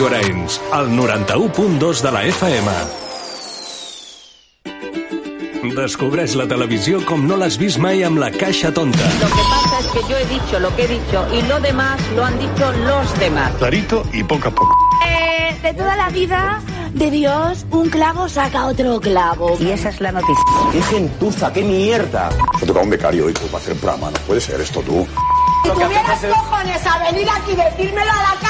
Ràdio Arenys, al 91.2 de la FM. Descobreix la televisió com no l'has vist mai amb la caixa tonta. Lo que pasa es que yo he dicho lo que he dicho y lo demás lo han dicho los demás. Clarito y poco a poco. Eh, de toda la vida de Dios, un clavo saca otro clavo. Y esa es la noticia. ¡Qué gentuza, qué mierda! Se toca un becario hoy tú para hacer programa. No puede ser esto tú. Si tuvieras cojones a venir aquí y decírmelo a la cara,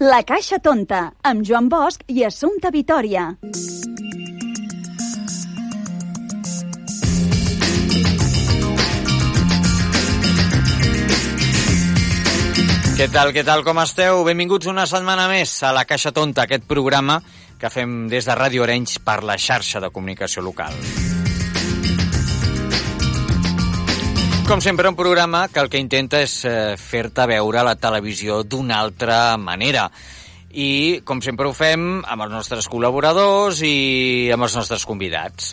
La Caixa Tonta, amb Joan Bosch i Assumpta Vitoria. Què tal, què tal, com esteu? Benvinguts una setmana més a La Caixa Tonta, aquest programa que fem des de Ràdio Arenys per la xarxa de comunicació local. Com sempre, un programa que el que intenta és eh, fer-te veure la televisió d'una altra manera. I, com sempre ho fem, amb els nostres col·laboradors i amb els nostres convidats.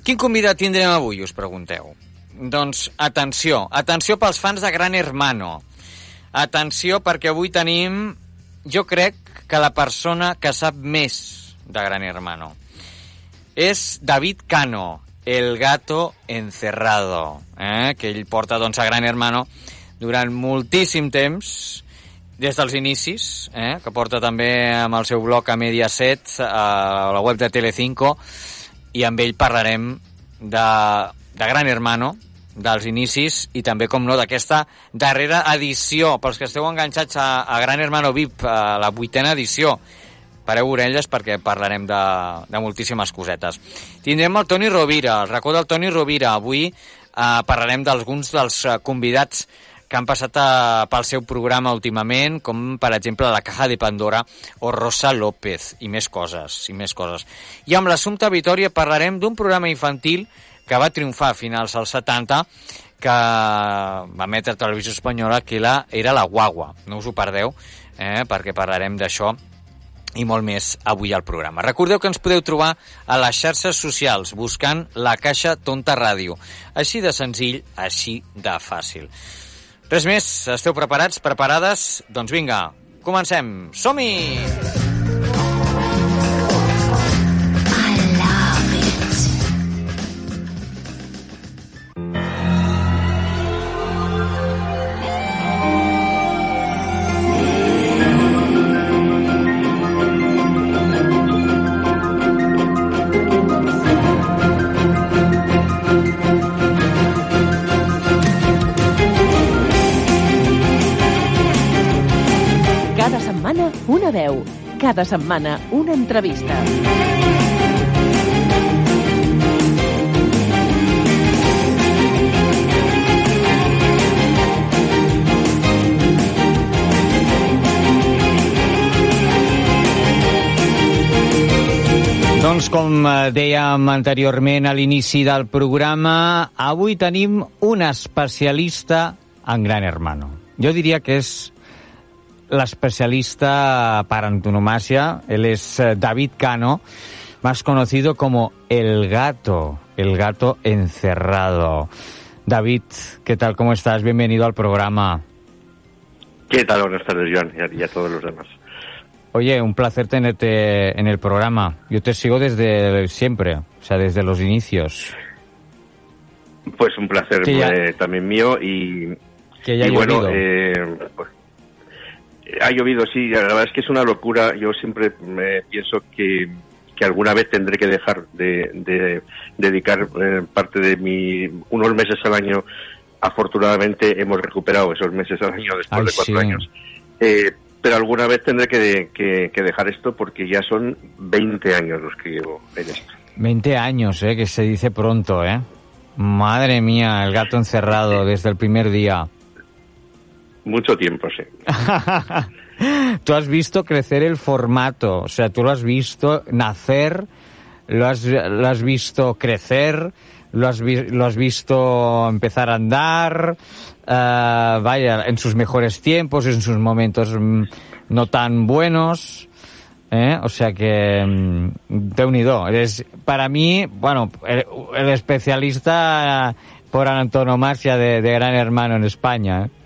Quin convidat tindrem avui, us pregunteu? Doncs, atenció, atenció pels fans de Gran Hermano. Atenció, perquè avui tenim, jo crec que la persona que sap més de Gran Hermano. És David Cano, el gato encerrado, eh? que ell porta doncs, a Gran Hermano durant moltíssim temps, des dels inicis, eh? que porta també amb el seu blog a Mediaset, a la web de Telecinco, i amb ell parlarem de, de Gran Hermano, dels inicis i també, com no, d'aquesta darrera edició. Pels que esteu enganxats a, a Gran Hermano VIP, a la vuitena edició, pareu orelles perquè parlarem de, de moltíssimes cosetes. Tindrem el Toni Rovira, el racó del Toni Rovira. Avui eh, parlarem d'alguns dels eh, convidats que han passat a, pel seu programa últimament, com per exemple la Caja de Pandora o Rosa López, i més coses, i més coses. I amb l'Assumpta Vitoria parlarem d'un programa infantil que va triomfar a finals dels 70, que va emetre Televisió Espanyola, que la, era la Guagua. No us ho perdeu, eh, perquè parlarem d'això i molt més avui al programa. Recordeu que ens podeu trobar a les xarxes socials buscant la Caixa Tonta Ràdio. Així de senzill, així de fàcil. Res més, esteu preparats, preparades? Doncs vinga, comencem. Som-hi! Cada una veu. Cada setmana una entrevista. Doncs com eh, dèiem anteriorment a l'inici del programa, avui tenim un especialista en Gran Hermano. Jo diria que és l'especialista per antonomàcia. Él es eh, David Cano, más conocido como El Gato, El Gato Encerrado. David, ¿qué tal? ¿Cómo estás? Bienvenido al programa. ¿Qué tal? Buenas tardes, Joan, y a, y a todos los demás. Oye, un placer tenerte en el programa. Yo te sigo desde siempre, o sea, desde los inicios. Pues un placer ya- eh, también mío y, Que ya ha y bueno, eh, pues, ha llovido, sí, la verdad es que es una locura. Yo siempre me pienso que, que alguna vez tendré que dejar de, de dedicar eh, parte de mi unos meses al año. Afortunadamente hemos recuperado esos meses al año después Ay, de cuatro sí. años. Eh, pero alguna vez tendré que, que- que dejar esto porque ya son 20 años los que llevo en esto. 20 años, ¿eh? Que se dice pronto, ¿eh? Madre mía, el gato encerrado desde el primer día. Mucho tiempo, sí. tú has visto crecer el formato, o sea, tú lo has visto nacer, lo has, lo has visto crecer, lo has, lo has visto empezar a andar, eh, vaya, en sus mejores tiempos, en sus momentos mm, no tan buenos. ¿eh? O sea que, mm, de unido. Eres, para mí, bueno, el, el especialista por antonomasia de, de Gran Hermano en España. ¿eh?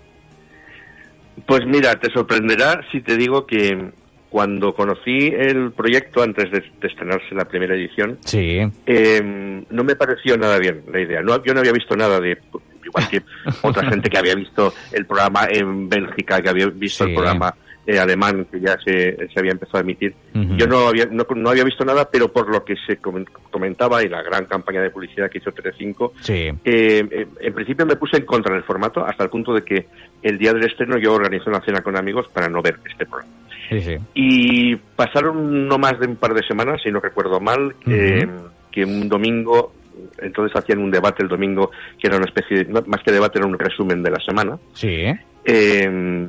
Pues mira, te sorprenderá si te digo que cuando conocí el proyecto antes de, de estrenarse la primera edición, Sí. eh, no me pareció nada bien la idea. No, yo no había visto nada de, igual que otra gente que había visto el programa en Bélgica, que había visto Sí. el programa eh, alemán que ya se, se había empezado a emitir. Yo no había, no, no había visto nada, pero por lo que se comen- comentaba y la gran campaña de publicidad que hizo Telecinco, Sí. eh, en principio me puse en contra del formato hasta el punto de que el día del estreno yo organizé una cena con amigos para no ver este programa. Sí, sí. Y pasaron no más de un par de semanas, si no recuerdo mal, que, que un domingo, entonces hacían un debate el domingo, que era una especie, de, más que debate, era un resumen de la semana. Sí. Eh,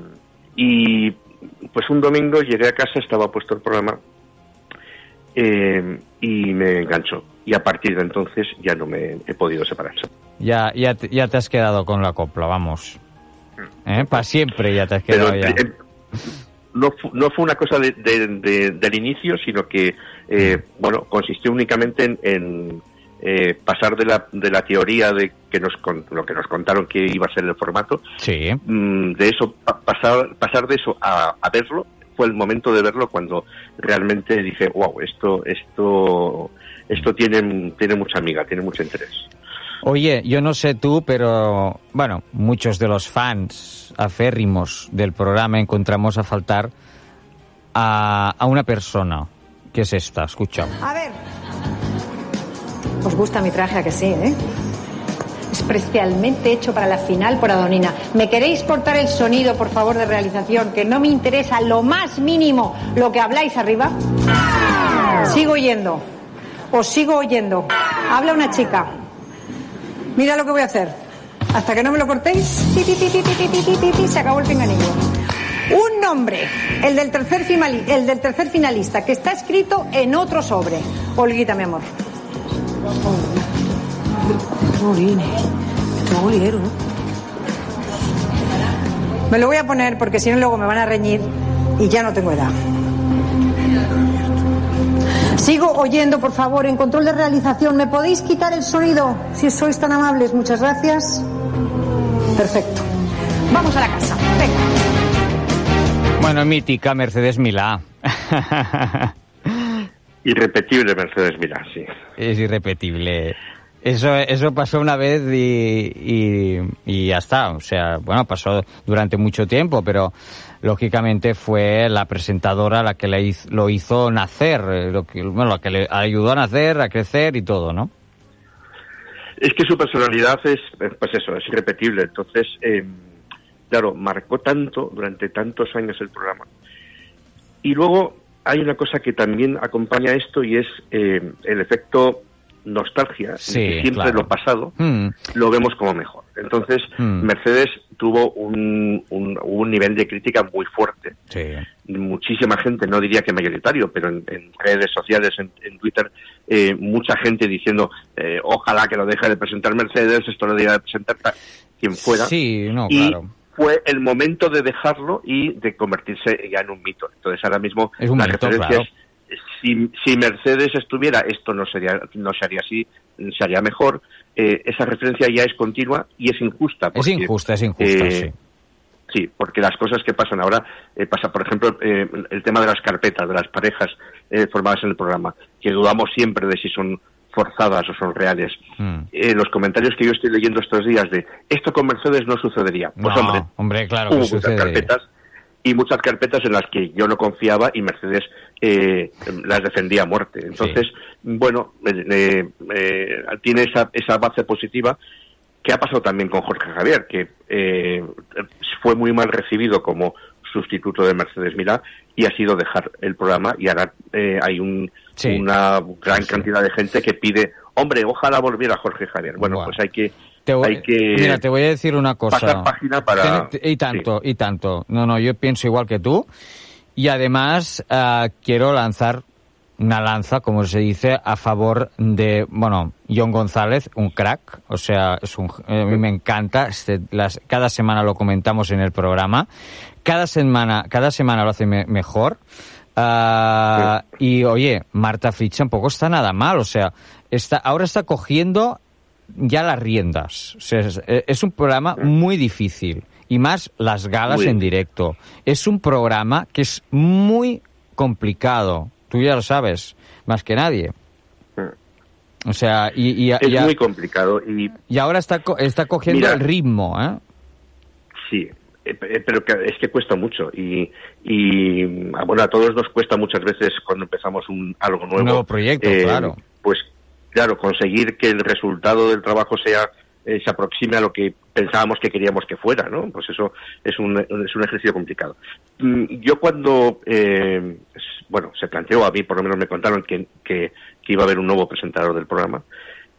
y pues un domingo llegué a casa, estaba puesto el programa eh, y me enganchó. Y a partir de entonces ya no me he podido separar. Ya, ya, te, ya te has quedado con la copla, vamos. ¿Eh? Para siempre ya te has Pero quedado ya. eh, no, fu- no fue una cosa de- de- de- del inicio, sino que, eh, bueno, consistió únicamente en, en, eh, pasar de la, de la teoría de que nos con- lo que nos contaron que iba a ser el formato, Sí. mm, de eso pa- pasar pasar de eso a, a verlo fue el momento de verlo cuando realmente dije wow esto esto esto tiene tiene mucha amiga tiene mucho interés Oye, yo no sé tú, pero bueno, muchos de los fans aférrimos del programa encontramos a faltar a, a una persona, que es esta, escucha. A ver. Os gusta mi traje a que sí, ¿eh? Especialmente hecho para la final por Adonina. ¿Me queréis cortar el sonido, por favor, de realización? Que no me interesa lo más mínimo lo que habláis arriba. Sigo oyendo. Os sigo oyendo. Habla una chica. Mira lo que voy a hacer. Hasta que no me lo cortéis, se acabó el pinganillo. Un nombre, el del, tercer el del tercer finalista, que está escrito en otro sobre. Olguita, mi amor. Me lo voy a poner porque si no luego me van a reñir y ya no tengo edad. Sigo oyendo, por favor, en control de realización. ¿Me podéis quitar el sonido? Si sois tan amables, muchas gracias. Perfecto. Vamos a la casa. Venga. Bueno, mítica Mercedes Milá. irrepetible Mercedes Milá sí es irrepetible. Eso, eso pasó una vez y, y, y ya está. O sea, bueno, pasó durante mucho tiempo, pero lógicamente fue la presentadora la que le hizo- lo hizo nacer, eh, lo que, bueno, la que le ayudó a nacer, a crecer y todo, ¿no? Es que su personalidad es, eh, pues eso, es irrepetible. Entonces, eh, claro, marcó tanto durante tantos años el programa. Y luego hay una cosa que también acompaña esto y es eh, el efecto nostalgia. Sí, que siempre claro. lo pasado Mm. lo vemos como mejor. Entonces, Mm. Mercedes tuvo un, un, un nivel de crítica muy fuerte. Sí. Muchísima gente, no diría que mayoritario, pero en, en redes sociales, en, en Twitter, eh, mucha gente diciendo, eh, ojalá que lo deje de presentar Mercedes, esto lo debería de presentar ta- quien fuera. Sí, no, y claro. Fue el momento de dejarlo y de convertirse ya en un mito. Entonces, ahora mismo Es un la mito, referencia claro. es, si, si Mercedes estuviera, esto no sería no se haría así, se haría mejor. Eh, esa referencia ya es continua y es injusta. Es injusta, es injusta, eh, sí. Sí, porque las cosas que pasan ahora, eh, pasa por ejemplo eh, el tema de las carpetas, de las parejas eh, formadas en el programa, que dudamos siempre de si son forzadas o son reales. Mm. Eh, los comentarios que yo estoy leyendo estos días de esto con Mercedes no sucedería. Pues No, hombre, hombre, claro hubo que muchas sucede. carpetas y muchas carpetas en las que yo no confiaba y Mercedes eh, las defendía a muerte. Entonces, bueno, eh, eh, eh, tiene esa, esa base positiva que ha pasado también con Jorge Javier, que eh, fue muy mal recibido como sustituto de Mercedes Milá y ha sido dejar el programa y ahora eh, hay un, Sí. una gran cantidad de gente que pide, hombre, ojalá volviera Jorge Javier. Bueno, Bueno. pues hay que Te voy- hay que Mira, te voy a decir una cosa. pasar página para... Y tanto, y tanto. No, no, yo pienso igual que tú. Y además ah, quiero lanzar una lanza, como se dice, a favor de, bueno, John González, un crack. O sea, es un, a mí me encanta. Este, las, cada semana lo comentamos en el programa. Cada semana, cada semana lo hace me- mejor. Ah, y oye, Marta Fitch tampoco está nada mal. O sea, está, ahora está cogiendo ya las riendas. O sea, es, es un programa muy difícil. Y más las galas Muy en directo. Es un programa que es muy complicado. Tú ya lo sabes, más que nadie. O sea, y, y, Es y- muy complicado y y ahora está, está cogiendo Mira. el ritmo, ¿eh? Sí, pero que es que cuesta mucho y, y ah, bueno, a todos nos cuesta muchas veces cuando empezamos un algo nuevo. Un nuevo proyecto, eh, claro. Pues claro, conseguir que el resultado del trabajo sea eh, se aproxime a lo que pensábamos que queríamos que fuera, ¿no? Pues eso es un, es un ejercicio complicado. Mm, Yo cuando, eh, bueno, se planteó a mí, por lo menos me contaron que, que, que iba a haber un nuevo presentador del programa,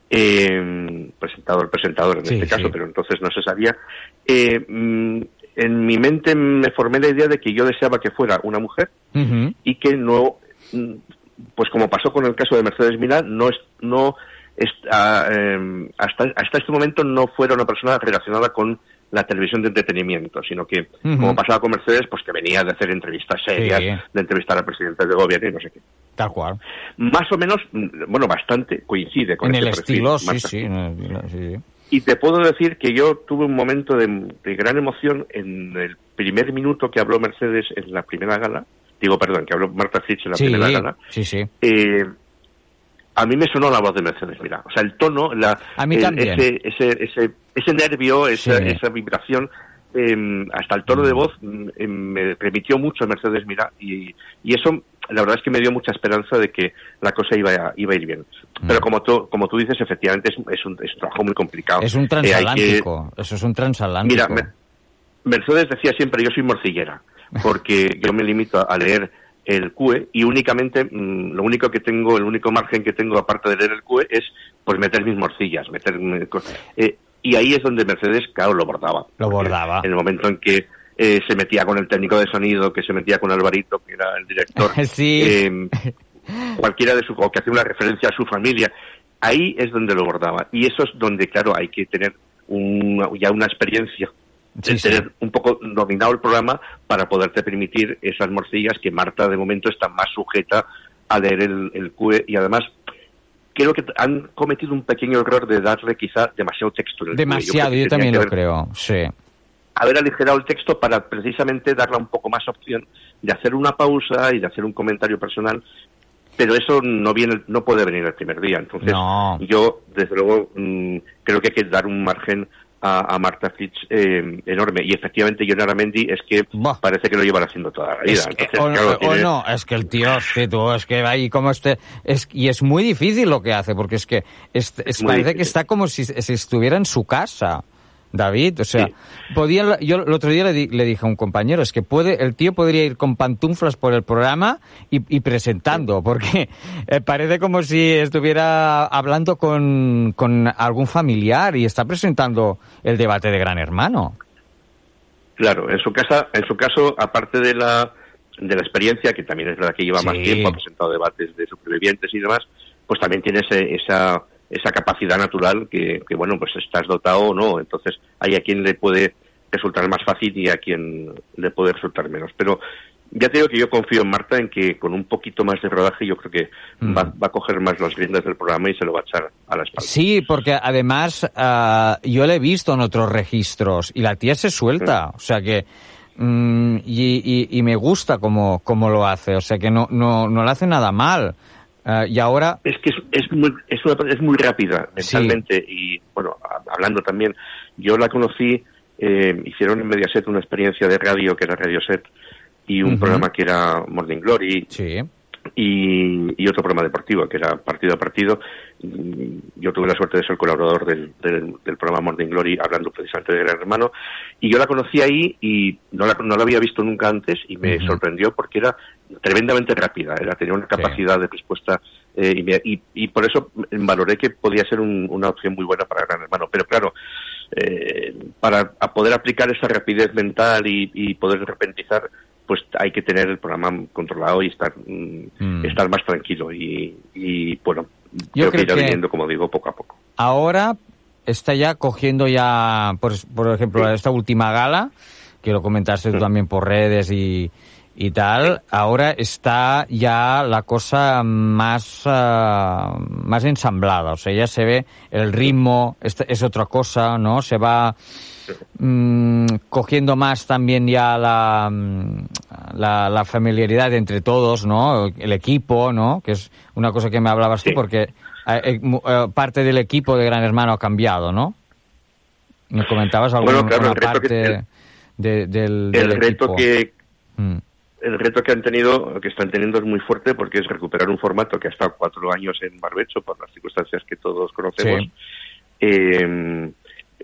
eh, presentador, presentador en Sí, este caso, sí. pero entonces no se sabía. Eh, mm, en mi mente me formé la idea de que yo deseaba que fuera una mujer y que no, mm, pues como pasó con el caso de Mercedes Milán, no es, no es- ah, eh, hasta, hasta este momento no fuera una persona relacionada con la televisión de entretenimiento, sino que, como pasaba con Mercedes, pues que venía de hacer entrevistas serias, Sí. de entrevistar a presidentes de gobierno y no sé qué. Tal cual. Más o menos, mm, bueno, bastante coincide con En este el perfil, estilo, sí, sí, sí. Y te puedo decir que yo tuve un momento de, de gran emoción en el primer minuto que habló Mercedes en la primera gala. Digo, perdón, que habló Marta Fitch en la Sí, primera gala. sí, sí. Eh, a mí me sonó la voz de Mercedes, mira. O sea, el tono, la, A mí el- también. Ese, ese, ese, ese nervio, esa, Sí. esa vibración, eh, hasta el tono de voz mm, eh, me remitió mucho Mercedes Mira y, y eso la verdad es que me dio mucha esperanza de que la cosa iba a, iba a ir bien. Mm. Pero como tú, como tú dices, efectivamente es, es, un, es un trabajo muy complicado. Es un Eh, que- transatlántico. Eso es un transatlántico. Mira, Mer- Mercedes decía siempre, yo soy morcillera, porque yo me limito a leer el QE y únicamente, mm, lo único que tengo, el único margen que tengo aparte de leer el QE es pues meter mis morcillas, meter... mm, eh, y ahí es donde Mercedes, claro, lo bordaba. Lo bordaba. En el momento en que eh, se metía con el técnico de sonido, que se metía con Alvarito, que era el director, Sí. eh, cualquiera de su, o que hacía una referencia a su familia, ahí es donde lo bordaba. Y eso es donde, claro, hay que tener una- ya una experiencia de Sí, sí. tener un poco dominado el programa para poderte permitir esas morcillas que Marta de momento está más sujeta a leer el, el QE y además creo que han cometido un pequeño error de darle quizá demasiado texto. en el. Demasiado, yo también lo creo. Sí. Haber aligerado el texto para precisamente darle un poco más opción de hacer una pausa y de hacer un comentario personal, pero eso no viene, no puede venir el primer día. Entonces, No. yo desde luego mm, creo que hay que dar un margen a, a Marta Fitch eh, enorme y efectivamente John Aramendi es que parece que lo lleva haciendo toda la vida. Es que- Entonces, o, claro, o- o tiene- no, es que el tío, hostia, tú, es que va ahí como este, es, y es muy difícil lo que hace, porque es que es, parece que está como si, si estuviera en su casa. David, o sea, podía, yo el otro día le, di- le dije a un compañero, es que puede, el tío podría ir con pantuflas por el programa y, y presentando, porque eh, parece como si estuviera hablando con, con algún familiar y está presentando el debate de Gran Hermano. Claro, en su casa, en su caso, aparte de la de la experiencia, que también es verdad que lleva más Sí. tiempo, ha presentado debates de supervivientes y demás, pues también tiene ese- esa esa capacidad natural que, que, bueno, pues estás dotado o no. Entonces, hay a quien le puede resultar más fácil y a quien le puede resultar menos. Pero ya te digo que yo confío en Marta en que con un poquito más de rodaje yo creo que Mm. va, va a coger más las riendas del programa y se lo va a echar a la espalda. Sí, porque además ah, yo la he visto en otros registros y la tía se suelta, o sea que mm, y, y- y me gusta como, como lo hace, o sea que no no no le hace nada mal. Ah, y ahora Es que es, es, muy, es, una- es muy rápida Sí. mentalmente y, bueno, a- hablando también, yo la conocí, eh, hicieron en Mediaset una experiencia de radio que era Radioset y un programa que era Morning Glory sí, y, y otro programa deportivo que era partido a partido. Mm, Yo tuve la suerte de ser colaborador del, del, del programa Morning Glory hablando precisamente de Gran Hermano. Y yo la conocí ahí y no la, no la había visto nunca antes y me sorprendió porque era tremendamente rápida, era tenía una capacidad de respuesta eh, y, y- por eso valoré que podía ser un- una opción muy buena para Gran Hermano. Pero claro, eh, para a poder aplicar esa rapidez mental y, y poder repentizar, pues hay que tener el programa controlado y estar, mm, Mm. estar más tranquilo. Y, y, bueno, Yo creo que irá que- viniendo, como digo, poco a poco. Ahora está ya cogiendo ya, por, por ejemplo, esta última gala, que lo comentaste tú también por redes y, y tal, ahora está ya la cosa más, ah, más ensamblada, o sea, ya se ve el ritmo, esta- es otra cosa, ¿no? Se va mm, cogiendo más también ya la, mm, la, la familiaridad entre todos, ¿no? El equipo, ¿no? Que es una cosa que me hablabas tú, porque eh, eh, eh, parte del equipo de Gran Hermano ha cambiado, ¿no? Me comentabas alguna Bueno, claro, el reto parte que- el- de- del, El del reto equipo. que Mm. El reto que han tenido, que están teniendo es muy fuerte porque es recuperar un formato que ha estado cuatro años en Barbecho por las circunstancias que todos conocemos. Sí. Eh,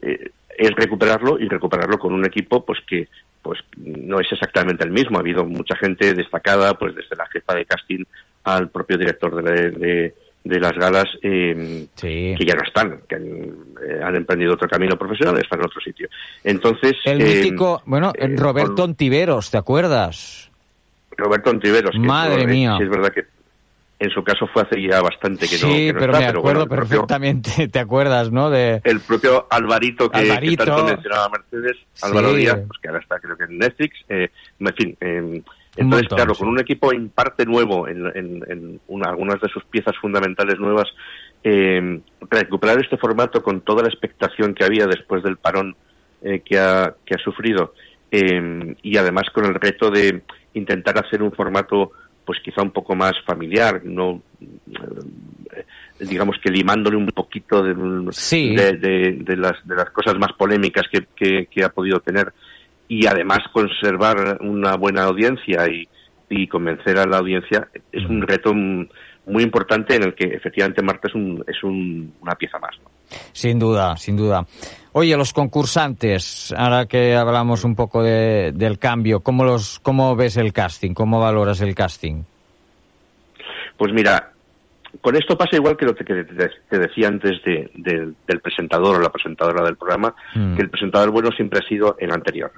eh, es recuperarlo y recuperarlo con un equipo pues que pues no es exactamente el mismo. Ha habido mucha gente destacada, pues desde la jefa de casting al propio director de, la- de- de las galas, eh, que ya no están, que han, eh, han emprendido otro camino profesional, están en otro sitio. Entonces, El eh, mítico, bueno, eh, Roberto Ontiveros, ¿te acuerdas? Roberto Ontiveros. que Madre eh, mía. sí es verdad que en su caso fue hace ya bastante que no, sí, que no pero está, me pero acuerdo bueno, el propio- perfectamente, ¿te acuerdas, no? De... el propio Alvarito que, que Alvarito. tanto mencionaba Mercedes, Álvaro Sí. Díaz, pues que ahora está creo que en Netflix, eh, en fin, eh, entonces montón, claro, sí. con un equipo en parte nuevo, en, en- en una- algunas de sus piezas fundamentales nuevas, eh, recuperar este formato con toda la expectación que había después del parón eh, que, ha, que ha sufrido eh, y además con el reto de intentar hacer un formato pues quizá un poco más familiar, no eh, digamos que limándole un poquito de, Sí. de, de- de las, de las cosas más polémicas que, que- que ha podido tener y además conservar una buena audiencia y, y convencer a la audiencia es un reto muy importante en el que efectivamente Marta es, un, es un- una pieza más. ¿no? Sin duda, sin duda. Oye, los concursantes, ahora que hablamos un poco de- del cambio, ¿cómo, los, ¿cómo ves el casting? ¿Cómo valoras el casting? Pues mira, con esto pasa igual que lo que te, decía antes de- del- del presentador o la presentadora del programa, Mm. que el presentador bueno siempre ha sido el anterior.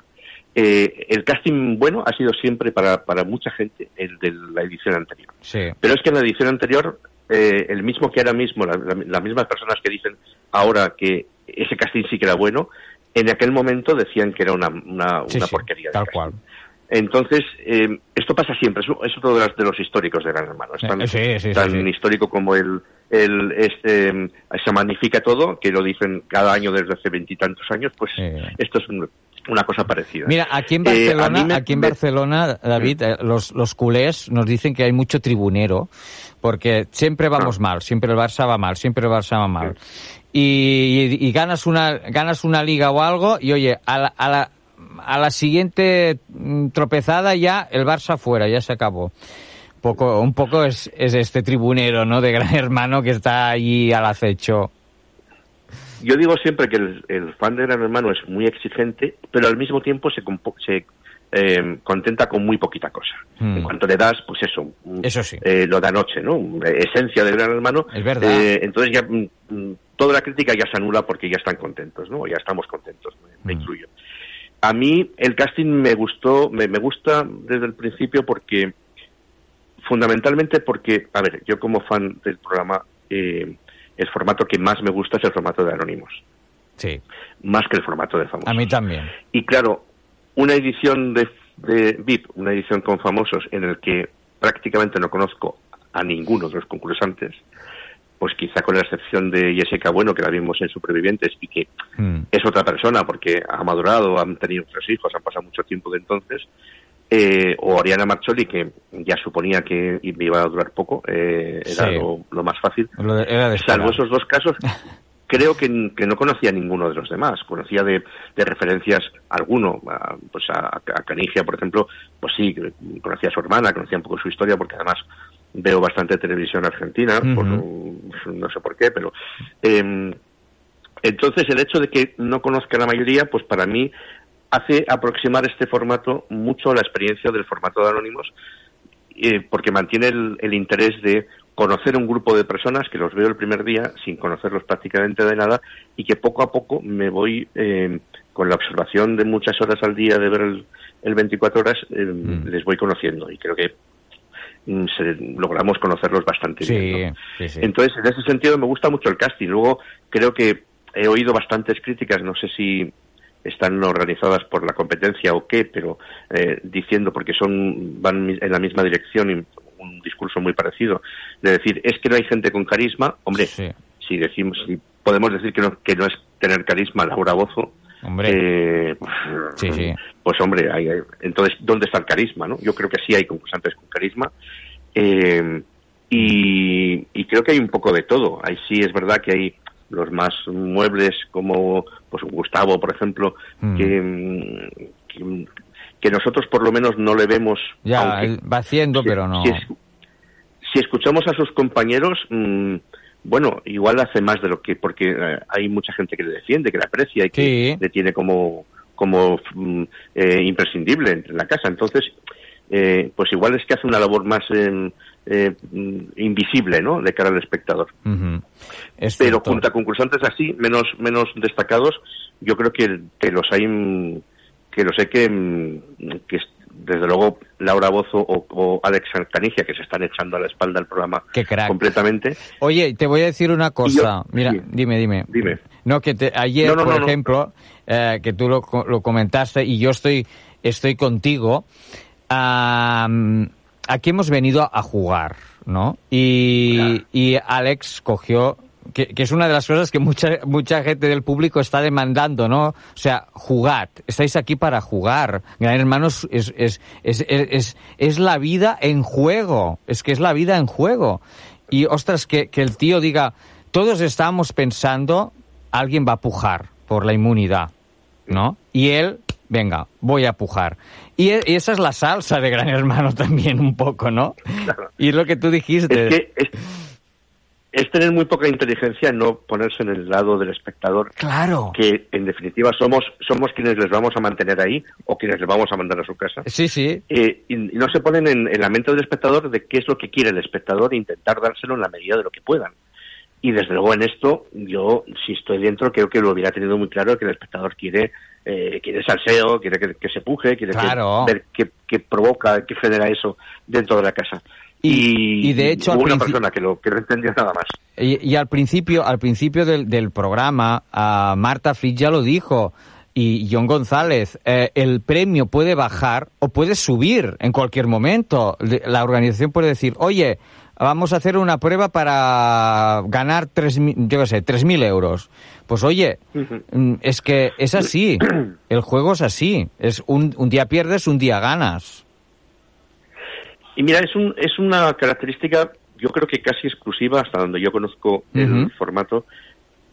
Eh, el casting bueno ha sido siempre para, para mucha gente el de la edición anterior. Sí. Pero es que en la edición anterior, eh, el mismo que ahora mismo, la- la- las mismas personas que dicen ahora que ese casting sí que era bueno, en aquel momento decían que era una, una, Sí, una sí, porquería. tal cual. Entonces, eh, esto pasa siempre, es, es otro de, las- de los históricos de Gran Hermano. Es tan, Eh, sí, tan histórico como el, el este, eh, se magnifica todo, que lo dicen cada año desde hace veintitantos años, pues esto es un- una cosa parecida. Mira, aquí en Eh, Barcelona, me- aquí en Barcelona, David, eh, los, los culés nos dicen que hay mucho tribunero, porque siempre Ah. vamos mal, siempre el Barça va mal, siempre el Barça va mal. Y- y ganas una ganas una liga o algo, y oye, a la, a la, a la siguiente mm, tropezada ya el Barça fuera, ya se acabó. Poco, un poco es, es este tribunero, ¿no? De gran hermano que está allí al acecho. Yo digo siempre que el, fan de Gran Hermano es muy exigente, pero al mismo tiempo se, se eh, contenta con muy poquita cosa. Mm. En cuanto le das, pues eso, mm, Eso sí. eh, lo de anoche, ¿no? Eh, Esencia de Gran Hermano. Es verdad. Eh, entonces ya mm, mm, toda la crítica ya se anula porque ya están contentos, ¿no? Ya estamos contentos, me, Mm. incluyo. A mí el casting me gustó, me, me gusta desde el principio porque, fundamentalmente porque, a ver, yo como fan del programa, eh, el formato que más me gusta es el formato de Anónimos, Sí, más que el formato de famosos. a mí también. Y claro, una edición de, de VIP, una edición con famosos en el que prácticamente no conozco a ninguno de los concursantes, pues quizá con la excepción de Jessica Bueno, que la vimos en Supervivientes y que Mm. es otra persona porque ha madurado, han tenido tres hijos, han pasado mucho tiempo de entonces, eh, o Ariana Marcholi, que ya suponía que iba a durar poco, eh, era Sí. lo, lo más fácil. Lo de- era de Salvo esos dos casos, creo que, que no conocía a ninguno de los demás. Conocía de, de referencias a alguno, a, pues a, a Canigia, por ejemplo, pues sí, conocía a su hermana, conocía un poco su historia, porque además veo bastante televisión argentina, por- no sé por qué, pero... em, entonces, el hecho de que no conozca la mayoría, pues para mí hace aproximar este formato mucho a la experiencia del formato de Anónimos, eh, porque mantiene el, el interés de conocer un grupo de personas que los veo el primer día sin conocerlos prácticamente de nada y que poco a poco me voy eh, con la observación de muchas horas al día de ver el, el 24 horas eh, Mm. les voy conociendo y creo que mm, se- logramos conocerlos bastante Sí, bien. ¿no? sí, sí. Entonces, en ese sentido me gusta mucho el casting. Luego creo que he oído bastantes críticas, no sé si están organizadas por la competencia o qué, pero eh, diciendo porque son van en la misma dirección y un discurso muy parecido de decir es que no hay gente con carisma, hombre, Sí. si decimos si podemos decir que no que no es tener carisma Laura Bozo, Hombre. eh, Sí, sí. pues hombre, hay- hay- entonces ¿dónde está el carisma, no? Yo creo que sí hay concursantes con carisma. eh, y, y creo que hay un poco de todo. Ahí sí es verdad que hay los más muebles como pues Gustavo, por ejemplo, Mm. que, mm, que, que nosotros por lo menos no le vemos. Ya, aunque- va haciendo, si- pero no. Si, es- si escuchamos a sus compañeros, mm, bueno, igual hace más de lo que, porque eh, hay mucha gente que le defiende, que le aprecia y que Sí. le tiene como, como mm, eh, imprescindible en la casa. Entonces, eh, pues igual es que hace una labor más eh, eh, mm, invisible, ¿no? De cara al espectador. Es Pero junto a concursantes así, menos, menos destacados, yo creo que, que los hay, que los sé que, mm, que es- desde luego Laura Bozo o, o Alex Canigia, que se están echando a la espalda el programa Qué crack. completamente. Oye, te voy a decir una cosa. yo- Mira, sí. dime, dime. Dime. No, que te- ayer, No, no, por no, ejemplo, eh, que tú lo, lo comentaste y yo estoy, estoy contigo. aquí hemos venido a jugar, ¿no? Y, y Alex cogió, que, que es una de las cosas que mucha, mucha gente del público está demandando, ¿no? O sea, jugad, estáis aquí para jugar. Gran Hermano es, es, es, es, la vida en juego, es que es la vida en juego. Y, ostras, que, que el tío diga, todos estábamos pensando, alguien va a pujar por la inmunidad, ¿no? Y él, venga, voy a pujar. Y, y esa es la salsa de Gran Hermano también un poco, ¿no? Y es lo que tú dijiste. Es que es, es tener muy poca inteligencia no ponerse en el lado del espectador. Claro. Que en definitiva somos, somos quienes les vamos a mantener ahí o quienes les vamos a mandar a su casa. Sí, sí. Eh, y, y no se ponen en, en la mente del espectador de qué es lo que quiere el espectador e intentar dárselo en la medida de lo que puedan. Y desde luego en esto, yo, si estoy dentro, creo que lo hubiera tenido muy claro que el espectador quiere, eh, quiere salseo, quiere que, que se puje, quiere que- ver qué, qué provoca, qué genera eso dentro de la casa. Y- y de hecho, al hubo una persona que lo, que no entendió nada más. Y, y al principio, al principio del, del programa, Marta Fritz ya lo dijo, y John González, eh, el premio puede bajar o puede subir en cualquier momento. La organización puede decir, oye, vamos a hacer una prueba para ganar tres, yo qué sé, 3.000 euros. Pues oye, mm, es que es así, el juego es así, es un, un día pierdes, un día ganas. Y mira, es, un, es una característica, yo creo que casi exclusiva, hasta donde yo conozco el formato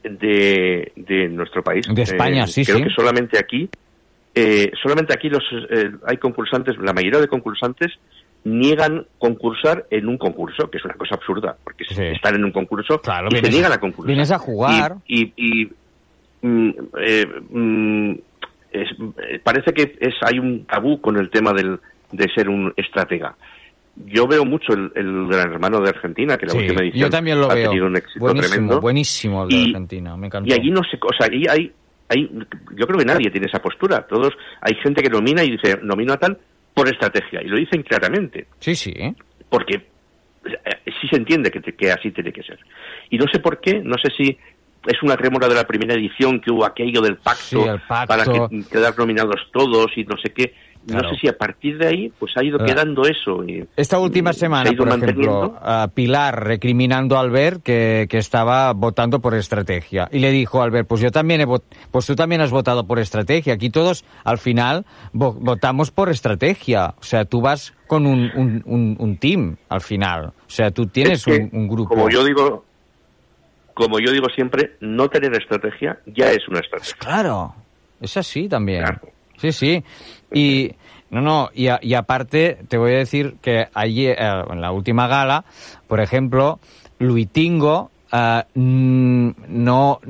de, de nuestro país. De España, Eh, sí, creo sí. que solamente aquí, eh, solamente aquí los eh, hay concursantes, la mayoría de concursantes niegan concursar en un concurso, que es una cosa absurda, porque Sí. están en un concurso Claro, y se vienes- niegan a concursar. vienes a jugar. Y, y- y, mm, eh, mm, es- eh, parece que es hay un tabú con el tema del, de ser un estratega. Yo veo mucho el, el Gran Hermano de Argentina, que la Sí, última edición yo también lo ha veo. tenido un éxito buenísimo, tremendo. buenísimo el de Y- Argentina, me encantó. Y allí no se, o sea, allí hay, hay, yo creo que nadie tiene esa postura. Todos, hay gente que nomina y dice, nomino a tal por estrategia, y lo dicen claramente, Sí, sí. porque eh, sí se entiende que, que así tiene que ser. Y no sé por qué, no sé si es una rémora de la primera edición que hubo aquello del pacto, Sí, el pacto. para que quedar nominados todos y no sé qué. Claro. No sé si a partir de ahí pues ha ido Ah. quedando eso. Y, Esta última se semana, ha ido por ejemplo, a Pilar recriminando a Albert que, que estaba votando por estrategia. Y le dijo a Albert, pues yo también he vot- pues tú también has votado por estrategia. Aquí todos, al final, vo- votamos por estrategia. O sea, tú vas con un, un, un, un team, al final. O sea, tú tienes Es que, un, grupo. Como yo digo, como yo digo siempre, no tener estrategia ya es una estrategia. Claro, es así también. Claro. Sí, sí. Y no, no, y, a- y aparte te voy a decir que ayer, eh, en la última gala, por ejemplo, Luitingo eh, mm, no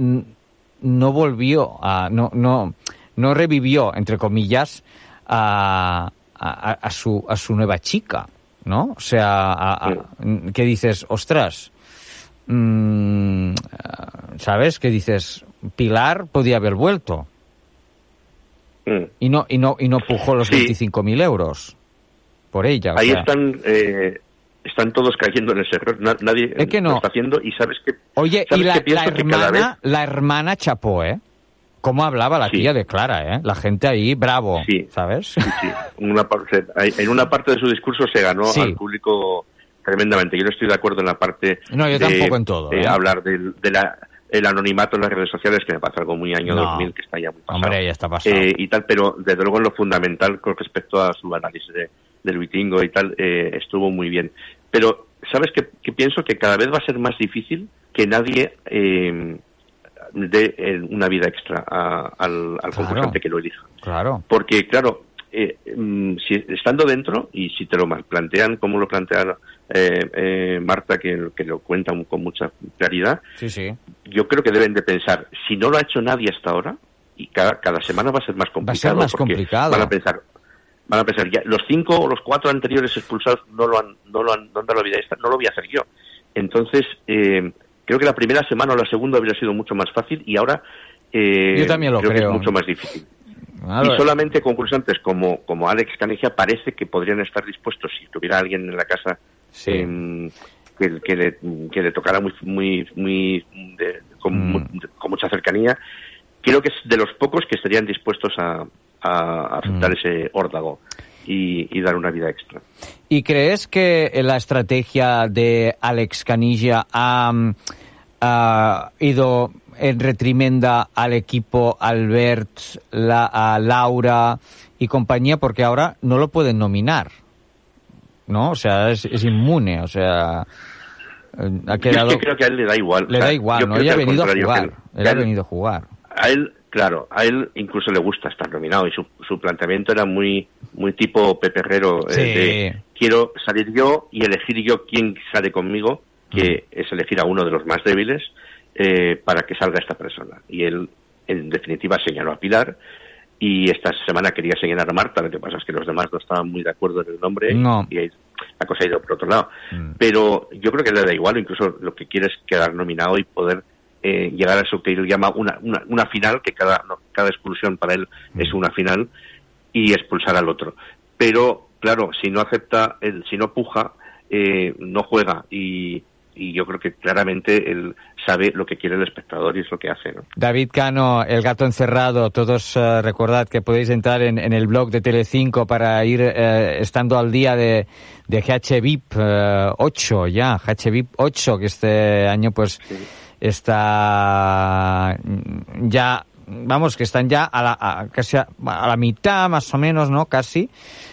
no volvió a no no no revivió entre comillas a, a, a su a su nueva chica. ¿no? O sea, a- a- que dices, ostras, mm, ¿sabes? Que dices, Pilar podía haber vuelto. Mm. Y no, y no, y no pujó los 25.000 euros por ella. o Ahí sea. están eh, están todos cayendo en ese error. Na- nadie Es que no. lo está haciendo y sabes que Oye, y ¿sabes la, que vez hermana, la hermana chapó, ¿eh? ¿Cómo hablaba la tía de Clara, eh? La gente ahí, bravo, ¿sabes? Sí, sí. Una parte, en una parte de su discurso se ganó Sí. al público tremendamente. Yo no estoy de acuerdo en la parte No, yo de, tampoco en todo, de ¿eh? hablar del de la, el anonimato en las redes sociales, que me parece algo muy año No. 2000, que está ya muy pasado. Hombre, ya está pasado. Eh, y tal, pero desde luego en lo fundamental con respecto a su análisis de, del Vitingo y tal, eh, estuvo muy bien. Pero, ¿sabes qué, qué pienso? Que cada vez va a ser más difícil que nadie eh, dé eh, una vida extra a- al, al concursante que lo elija. Claro. Porque, claro, eh, mm, si, estando dentro, y si te lo plantean, como lo plantea eh, eh, Marta, que, que lo cuenta con mucha claridad, Sí, sí. yo creo que deben de pensar, si no lo ha hecho nadie hasta ahora, y cada, cada semana va a ser más complicado. más porque complicado. Van a pensar, van a pensar, ya, los cinco o los cuatro anteriores expulsados no lo han, no lo han, no la vida extra, no lo voy a hacer yo. Entonces, eh, creo que la primera semana o la segunda hubiera sido mucho más fácil y ahora eh, Yo también lo que creo. es mucho más difícil. Y solamente concursantes como, como Alex Canigia parece que podrían estar dispuestos, si tuviera alguien en la casa em, que, que le, que le tocara muy, muy, muy de- con, Mm. con mucha cercanía, creo que es de los pocos que estarían dispuestos a, a aceptar Mm. ese órdago y, y dar una vida extra. ¿Y crees que la estrategia de Alex Canilla ha, mm, ha ido en retrimenda al equipo Albert, la, a Laura y compañía? Porque ahora no lo pueden nominar, ¿no? O sea, es, es inmune, o sea... eh, Ha Yo quedado... es que creo que a él le da igual. Le O sea, da igual, yo ¿no? Ella ha venido a jugar. Él ha venido a jugar. a él, claro, a él incluso le gusta estar nominado y su, su planteamiento era muy muy tipo Pepe Herrero, eh, Sí. de quiero salir yo y elegir yo quién sale conmigo, que es elegir a uno de los más débiles eh, para que salga esta persona. Y él, en definitiva, señaló a Pilar y esta semana quería señalar a Marta, lo que pasa es que los demás no estaban muy de acuerdo en el nombre No. y la cosa ha ido por otro lado. Pero yo creo que le da igual, incluso lo que quiere es quedar nominado y poder eh, llegar a eso que él llama una, una, una final, que cada, no, cada expulsión para él es una final, y expulsar al otro. Pero, claro, si no acepta, el, si no puja, eh, no juega. Y, y yo creo que claramente él sabe lo que quiere el espectador y es lo que hace. ¿no? David Cano, El Gato Encerrado, todos eh, recordad que podéis entrar en, en el blog de Telecinco para ir eh, estando al día de, de GHVIP eh, 8 ya, GHVIP 8, que este año pues está ya, vamos, que están ya a la, a- casi a, a la mitad más o menos, ¿no? Casi.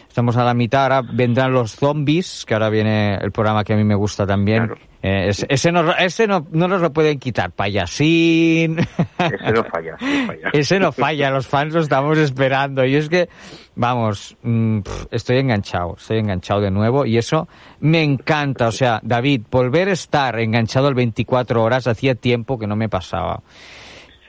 Estamos a la mitad, ahora vendrán los zombies, que ahora viene el programa que a mí me gusta también. Eh, ese, ese no, ese no, no nos lo pueden quitar, payasín. Ese no falla, ese no falla. Ese no falla, los fans lo estamos esperando. Y es que, vamos, mm, estoy enganchado, estoy enganchado de nuevo y eso me encanta. O sea, David, volver a estar enganchado al 24 horas hacía tiempo que no me pasaba.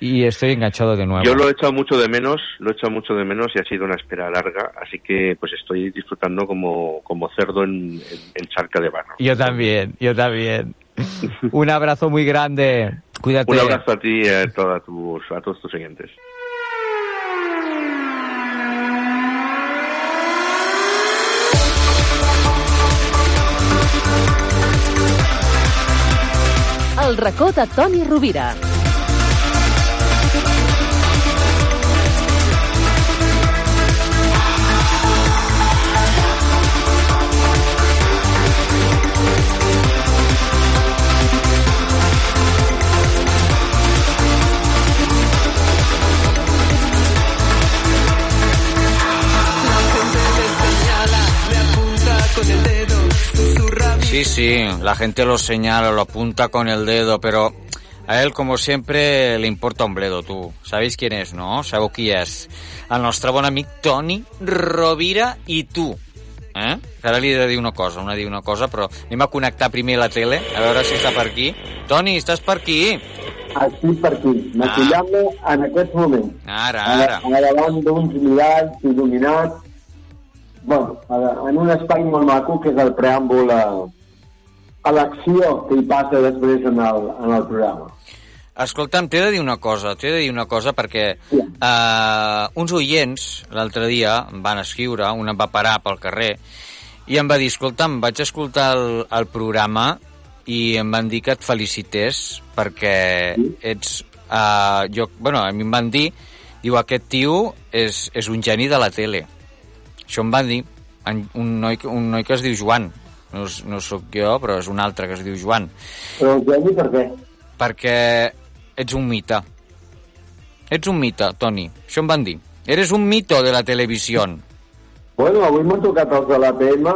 Y estoy enganchado de nuevo. Yo lo he echado mucho de menos, lo he echado mucho de menos y ha sido una espera larga, así que pues estoy disfrutando como, como cerdo en, en- en charca de barro. Yo también, yo también. Un abrazo muy grande. Cuídate. Un abrazo a ti y a, todas tus, a todos tus oyentes. El racó de Toni Rovira. Sí, sí, la gente lo señala, lo apunta con el dedo, pero a él, como sempre, li importa un bledo, tu. Sabeu quién és, no? Sabeu qui és? El nostre bon amic Toni Rovira i tu. Eh? Ara li he de dir una cosa, una dir una cosa, però anem a connectar primer la tele, a veure si està per aquí. Toni, estàs per aquí? Estic per aquí, maquillant-me en aquest moment. Ara, ara. a davant d'uns miralls il·luminats bueno, en un espai molt maco que és el preàmbul a, a l'acció que hi passa després en el, en el programa. Escolta'm, t'he de dir una cosa, t'he de dir una cosa perquè eh, uns oients l'altre dia em van escriure, un em va parar pel carrer i em va dir, escolta'm, vaig escoltar el, el programa i em van dir que et felicités perquè ets... Eh, jo, bueno, a mi em van dir, diu, aquest tio és, és un geni de la tele. Això em van dir un noi, un noi que es diu Joan. No, és- no sóc jo, però és un altre que es diu Joan. Però el geni per què? Perquè ets un mite. Ets un mite, Toni. Això em van dir. Eres un mito de la televisió. Bueno, avui m'han tocat els de l'APM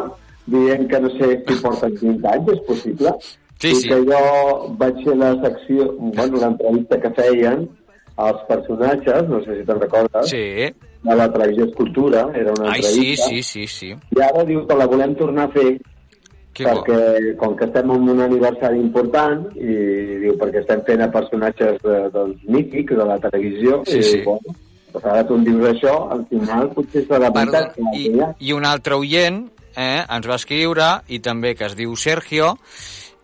dient que no sé si porten 15 anys, és possible? Sí, I sí. que jo vaig fer la secció, bueno, l'entrevista que feien als personatges, no sé si te'n recordes, Sí. de la televisió Escultura, era una Ai, sí, entrevista. sí, sí, sí. I ara diu que la volem tornar a fer Que bo. perquè com que estem en un aniversari important i diu perquè estem fent a personatges de, doncs, mítics de la televisió Sí, i sí. bueno, doncs ara tu em dius això, al final potser serà Perdó, veritat. i. I un altre oient eh, ens va escriure, i també que es diu Sergio,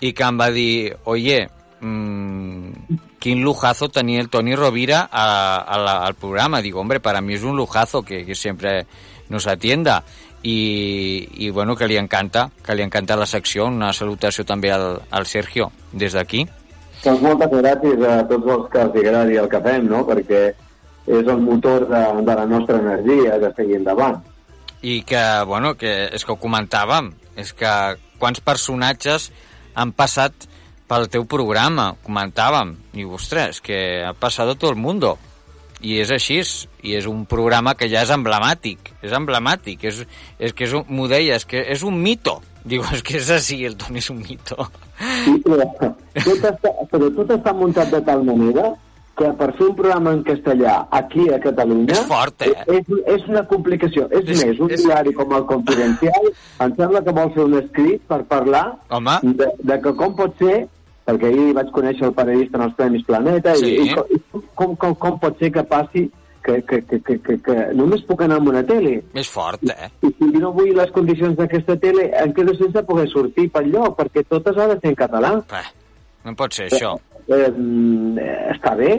i que em va dir, oye, mmm, quin lujazo tenía el Toni Rovira a, a la- al programa. Digo, hombre, para mí es un lujazo que, que siempre nos atienda. I, i bueno, que li encanta, que li encanta la secció. Una salutació també al, al Sergio, des d'aquí. Doncs moltes gràcies a tots els que els agradi el que fem, no? perquè és el motor de, de la nostra energia de seguir endavant. I que, bueno, que és que ho comentàvem, és que quants personatges han passat pel teu programa, comentàvem, i ostres, que ha passat a tot el mundo. I és així, i és un programa que ja és emblemàtic, és emblemàtic, és, és que és un, m'ho deia, és que és un mito. Diu, és que és així, el Toni és un mito. Sí, però, tot està, però tot està muntat de tal manera que per fer un programa en castellà aquí a Catalunya... És fort, eh? És, és una complicació. És, És- més, un és- diari com el Confidencial em sembla que vol fer un escrit per parlar Home. de, de que com pot ser perquè ahir vaig conèixer el periodista en els Premis Planeta Sí. i, i, com, i com, com, com pot ser que passi que, que, que, que, que, que només puc anar amb una tele És fort, eh? i si no vull les condicions d'aquesta tele em quedo sense poder sortir pel lloc perquè totes ha de ser en català Eh, no pot ser això. eh, eh, està bé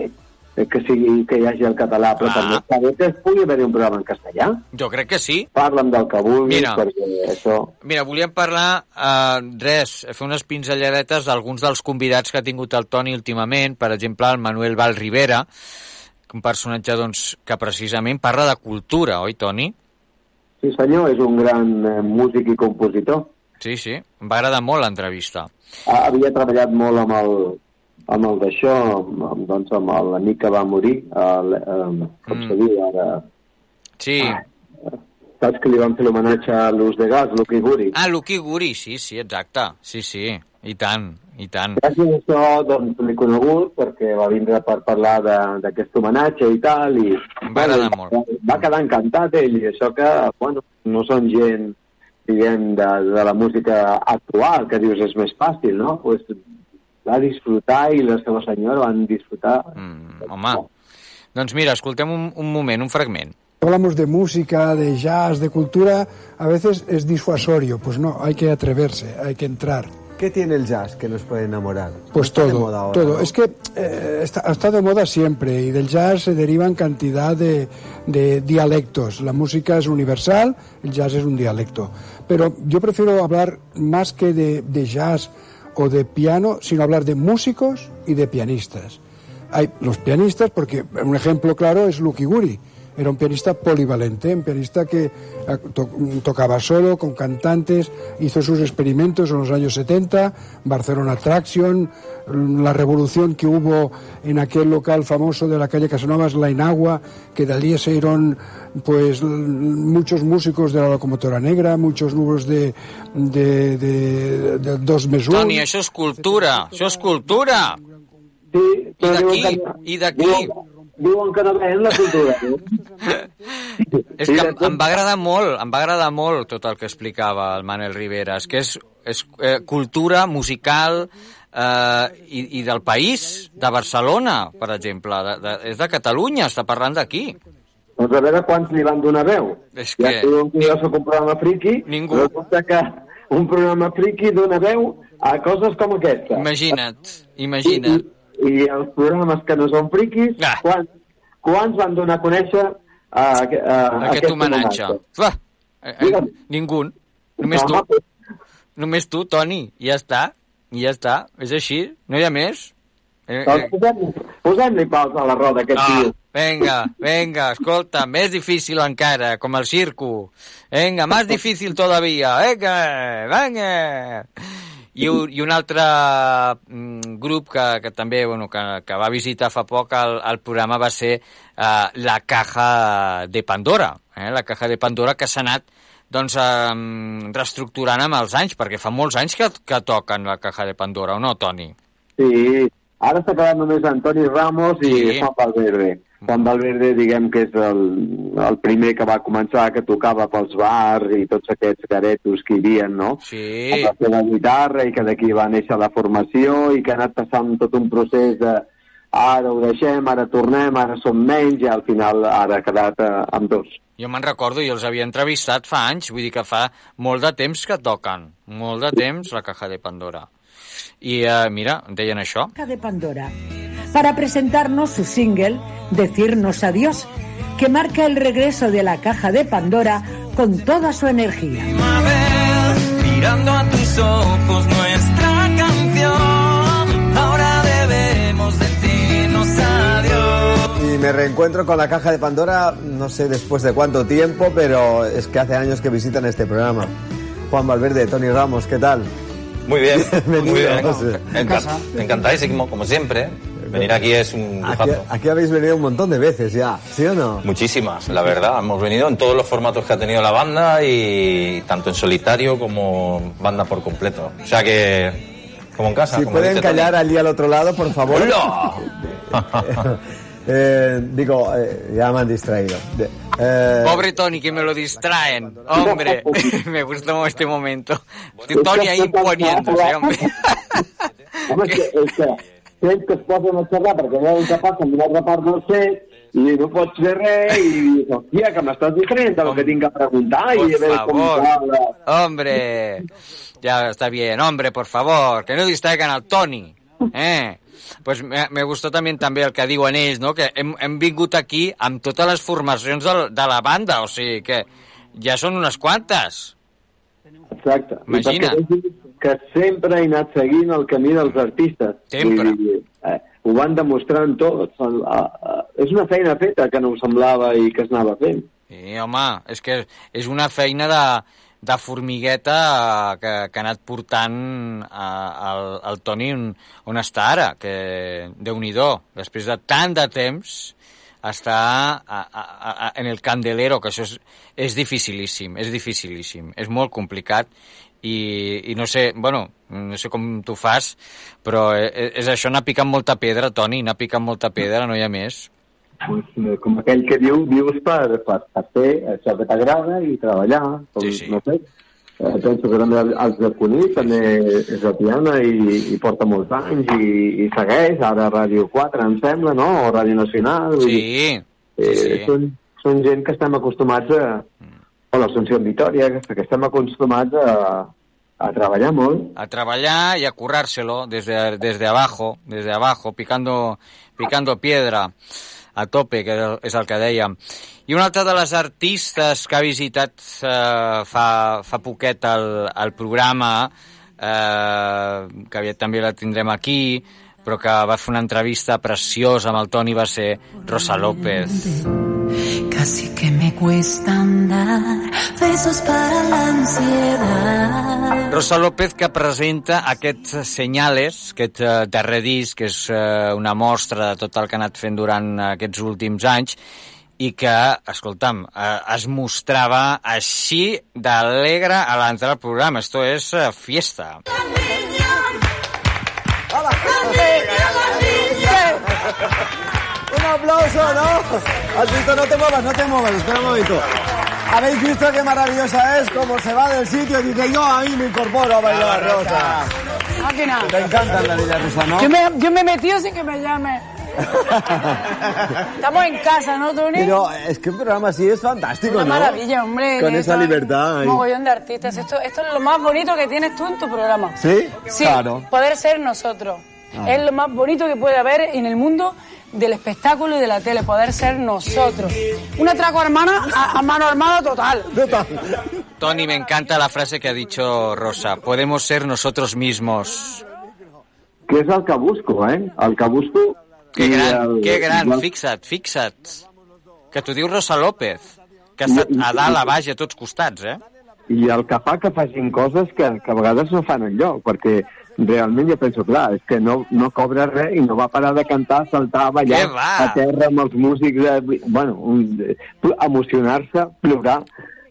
que, sigui, que hi hagi el català, però Clar. també està bé que pugui haver un programa en castellà. Jo crec que sí. Parla'm del que vulguis, Mira. perquè això... Mira, volíem parlar, eh, res, fer unes pinzelladetes d'alguns dels convidats que ha tingut el Toni últimament, per exemple, el Manuel Val Rivera, un personatge doncs, que precisament parla de cultura, oi, Toni? Sí, senyor, és un gran eh, músic i compositor. Sí, sí, em va agradar molt l'entrevista. Ah, havia treballat molt amb el, amb el d'això, amb, doncs, amb l'amic que va morir, el, eh, com Mm. se diu ara... Sí. Saps que li van fer l'homenatge a l'ús de gas, Lucky Guri? Ah, Luqui Guri, sí, sí, exacte. Sí, sí, i tant, i tant. Gràcies a això, doncs, l'he conegut perquè va vindre per parlar de- d'aquest homenatge i tal, i Em va agradar molt. va quedar encantat ell, i això que, bueno, no són gent, diguem, de, de la música actual, que dius és més fàcil, no? Pues, va disfrutar i la seva senyora van disfrutar. Mm, home, doncs mira, escoltem un, un moment, un fragment. Hablamos de música, de jazz, de cultura, a veces es disuasorio. Pues no, hay que atreverse, hay que entrar. ¿Qué tiene el jazz que nos puede enamorar? Pues todo, moda ahora, todo. ¿no? Es que eh, está, ha estado de moda siempre y del jazz se derivan cantidad de, de dialectos. La música es universal, el jazz es un dialecto. Pero yo prefiero hablar más que de, de jazz o de piano, sino hablar de músicos y de pianistas. Hay los pianistas, porque un ejemplo claro es Lucky Guri. Era un pianista polivalente, un pianista que to- tocaba solo, con cantantes, hizo sus experimentos en los años 70, Barcelona Traction, la revolución que hubo en aquel local famoso de la calle Casanovas, La Enagua, que de allí se dieron pues l- muchos músicos de la locomotora negra, muchos números de, de, de, de dos un. Toni, això és cultura, això és cultura. Sí, I d'aquí, i d'aquí. Diuen, que no ven la cultura. no? És que em, em va agradar molt, em va agradar molt tot el que explicava el Manel Rivera. És que és, és eh, cultura musical eh, i, i del país, de Barcelona, per exemple. De, de, és de Catalunya, està parlant d'aquí. Doncs a veure quants li van donar veu. És Ja que... diuen que jo soc un programa friki, Ningú. resulta que un programa friki dona veu a coses com aquesta. Imagina't, imagina't. I, i els programes que no són friquis, Ah. quants, quants van donar a conèixer a, a, a Aquest aquest homenatge. Clar, eh, eh, ningú. Només tu. Només tu, Toni. I ja està. I ja està. És així. No hi ha més. Eh, eh, posem- Posem-li pals a la roda, aquest Ah, tio. venga, venga, escolta, més difícil encara, com el circo. Venga, más difícil todavía. Venga, venga. I i un altre mm, grup que, que també bueno, que, que va visitar fa poc el, el programa va ser eh, la Caja de Pandora. Eh? La Caja de Pandora que s'ha anat doncs, eh, reestructurant amb els anys, perquè fa molts anys que, que toquen la Caja de Pandora, o no, Toni? Sí, ara s'ha quedat només Antoni Ramos i Sí. Juan Valverde. Juan Valverde, diguem que és el, el primer que va començar, que tocava pels bars i tots aquests garetos que hi havia, no? Sí. Amb la seva guitarra i que d'aquí va néixer la formació i que ha anat passant tot un procés de ara ho deixem, ara tornem, ara som menys i al final ara ha quedat eh, amb dos. Jo me'n recordo, i els havia entrevistat fa anys, vull dir que fa molt de temps que toquen, molt de temps la caja de Pandora. I eh, mira, em deien això. Caja de Pandora para presentarnos su single Decirnos Adiós, que marca el regreso de la Caja de Pandora con toda su energía. Mirando a tus ojos nuestra canción, ahora debemos decirnos adiós. Y me reencuentro con la caja de Pandora, no sé después de cuánto tiempo, pero es que hace años que visitan este programa. Juan Valverde, Tony Ramos, ¿qué tal? Muy bien, muy bien. Enca- encantadísimo, como siempre. Venir aquí es un Aquí, aquí habéis venido un montón de veces ya, ¿sí o no? Muchísimas, la verdad. Hemos venido en todos los formatos que ha tenido la banda y tanto en solitario como banda por completo. O sea que, como en casa. Si como pueden callar allí al otro lado, por favor. ¡Hola! Eh, digo, eh, ya me han distraído. Eh, Pobre Tony, que me lo distraen. Hombre, me gustó este momento. Tony ahí imponiéndose, hombre. És és posen a xerrar perquè veuen que passa en una altra part del set i no pots fer res i hòstia, que m'estàs distraient del que tinc que preguntar i Por a veure com va. Hombre, ya está bien. Hombre, por favor, que no distraigan al Tony. Eh? Pues me, me gustó també també el que diuen ells, no? que hem, hem vingut aquí amb totes les formacions de, de la banda, o sigui que ja són unes quantes. Exacte. Imagina. I que sempre he anat seguint el camí dels artistes. Sempre. Dir, eh, ho van demostrant tots. És una feina feta que no ho semblava i que es anava fent. Sí, home, és que és una feina de, de formigueta eh, que, que ha anat portant eh, el, el Toni on, on està ara, que déu nhi després de tant de temps està a, a, a, en el candelero, que això és, és dificilíssim, és dificilíssim, és molt complicat i, i no sé, bueno, no sé com tu fas, però és, és això, anar picant molta pedra, Toni, anar picant molta pedra, no hi ha més. Pues, eh, com aquell que diu, vius per, per, per fer això que t'agrada i treballar. Com, Sí, sí. No sé. Eh, penso que també el- els de Cunit també és la Tiana i, i porta molts anys i, i segueix, ara Ràdio 4 em sembla, no? O Ràdio Nacional. Sí, eh, sí. Són, són gent que estem acostumats a... O l'Assumpció en Vitoria, que, estem acostumats a, a treballar molt. a trabajar y a currárselo desde, desde abajo, desde abajo, picando, picando piedra a tope, que és el que dèiem. I una altra de les artistes que ha visitat eh, fa, fa poquet el, el programa, eh, que aviat també la tindrem aquí, però que va fer una entrevista preciosa amb el Toni, va ser Rosa López. Casi que me cuesta andar, besos para la ansiedad. Rosa López que presenta aquests senyales, aquest eh, darrer disc, que és eh, una mostra de tot el que ha anat fent durant aquests últims anys, i que, escolta'm, eh, es mostrava així d'alegre a l'entrar al programa. Esto es eh, fiesta. Aplauso, ¿no? Has visto, no te muevas, no te muevas, espera un momento. ¿Habéis visto qué maravillosa es? Cómo se va del sitio y dice, yo a mí me incorporo a bailar, Rosa. Máquina. Te encantan la niña Rosa, ¿no? Yo me, yo me he metido sin que me llame. Estamos en casa, ¿no, Tony? Pero es que un programa así es fantástico, Una ¿no? maravilla, hombre. Con esa libertad. ahí. Mogollón de artistas. Esto, esto es lo más bonito que tienes tú en tu programa. ¿Sí? Sí, Claro. poder ser nosotros. Ah. Es lo más bonito que puede haber en el mundo del espectáculo y de la tele, poder ser nosotros. Un atraco hermana a, a mano armada total. Tony, me encanta la frase que ha dicho Rosa. Podemos ser nosotros mismos. Que és el que busco, eh? El que busco... Que i gran, el- que gran, fixa't, fixa't. Que t'ho diu Rosa López, que ha estat a dalt, a baix, a tots costats, eh? i el que fa que facin coses que, que a vegades no fan enlloc, perquè realment jo penso, clar, és que no, no cobra res i no va parar de cantar, saltar, ballar a terra amb els músics, eh, bueno, emocionar-se, plorar,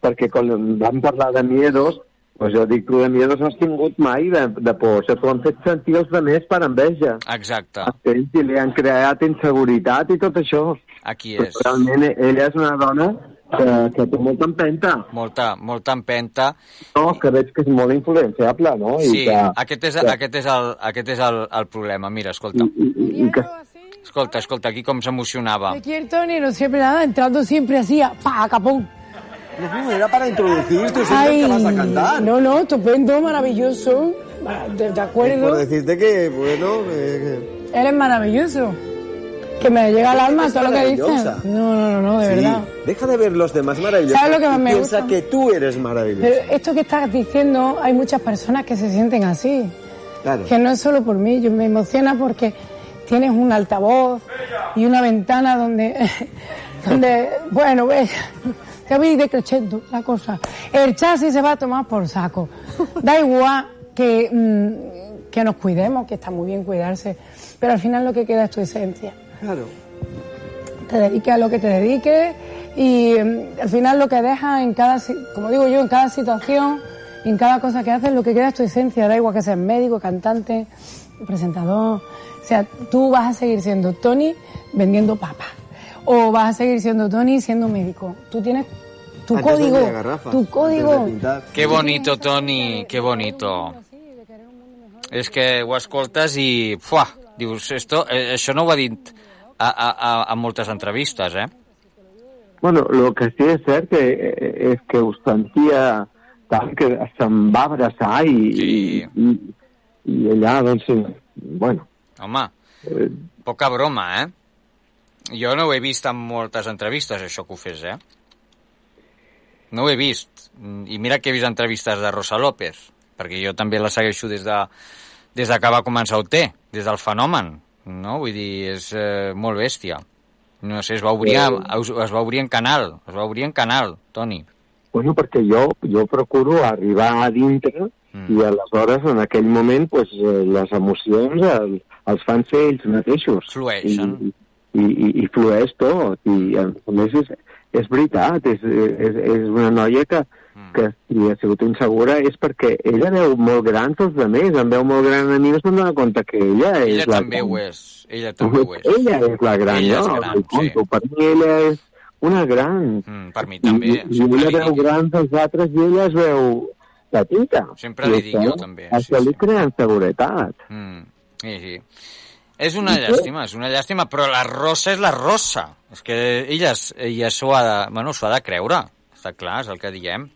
perquè quan vam parlar de Miedos, pues jo dic, tu de Miedos no has tingut mai de, de por, sigui, t'ho han fet sentir els altres per enveja. Exacte. Ells i li han creat inseguretat i tot això. Aquí Però és. realment ella és una dona que, que té molta empenta. Molta, molta empenta. No, que veig que és molt influenciable, no? I Sí, que, aquest és, que, aquest és, el, aquest és el, el problema. Mira, escolta. i, i que, Escolta, escolta, aquí com s'emocionava. Aquí el Tony no siempre nada, entrando siempre así, pa, capón. No, era para introducir tu single que vas a cantar. No, no, estupendo, maravilloso. De, de acuerdo. Por decirte que, bueno, eh, Eres maravilloso. Que me llega al alma todo lo que dices. maravillosa. No, no, no, no, de sí, verdad. deja de ver los demás maravillosos. ¿Sabes lo que más me piensa gusta? que tú eres maravilloso. Pero esto que estás diciendo, hay muchas personas que se sienten así. Claro. Que no es solo por mí, yo me emociona porque tienes un altavoz y una ventana donde, donde bueno, ves, te voy decreciendo la cosa. El chasis se va a tomar por saco. Da igual que, mm, que nos cuidemos, que está muy bien cuidarse, pero al final lo que queda es tu esencia. Claro. Te dediques a lo que te dediques y mm, al final lo que dejas en cada, si- como digo yo, en cada situación, en cada cosa que haces, lo que queda es tu esencia. Da igual que seas médico, cantante, presentador. O sea, tú vas a seguir siendo Tony vendiendo papas. O vas a seguir siendo Tony siendo médico. Tú tienes tu Antes código. Tu de código. Que bonito, Toni, que bonito. És que ho escoltes i... Fuà, dius, esto, eh, això no ho ha dit a, a, a, a moltes entrevistes, eh? bueno, el que sí és cert que, eh, és que ho sentia tant que se'm va abraçar i, Sí. i, i, allà, doncs, sí, bueno, Home, eh, poca broma, eh? Jo no ho he vist en moltes entrevistes, això que ho fes, eh? No ho he vist. I mira que he vist entrevistes de Rosa López, perquè jo també la segueixo des de, des de que va començar OT, des del fenomen, no? Vull dir, és eh, molt bèstia. No sé, es va obrir, es, es va obrir en canal, es va obrir en canal, Toni. Bueno, perquè jo, jo procuro arribar a dintre mm. i aleshores en aquell moment pues, eh, les emocions el, els fan ser ells mateixos. Flueixen. I, i, i, i flueix tot. I a més és, és veritat, és, és, és una noia que, Mm. que si ha sigut insegura és perquè ella veu molt gran tots de més, em veu molt gran a mi no se'n dona compte que ella, Ella és la també gran. ho és, ella també ho és. Ella és la gran, Ella és no? gran, Ho conto. Per mi ella és una gran. Mm, per mi també, I, i ella veu grans els altres i ella es veu petita. Sempre li dic jo, també, Això li crea inseguretat. Mm, sí, sí. És una llàstima, és una llàstima, però la rosa és la rosa. És que ella, ella s'ho ha, de, bueno, ha de creure. Està clar, és el que diem.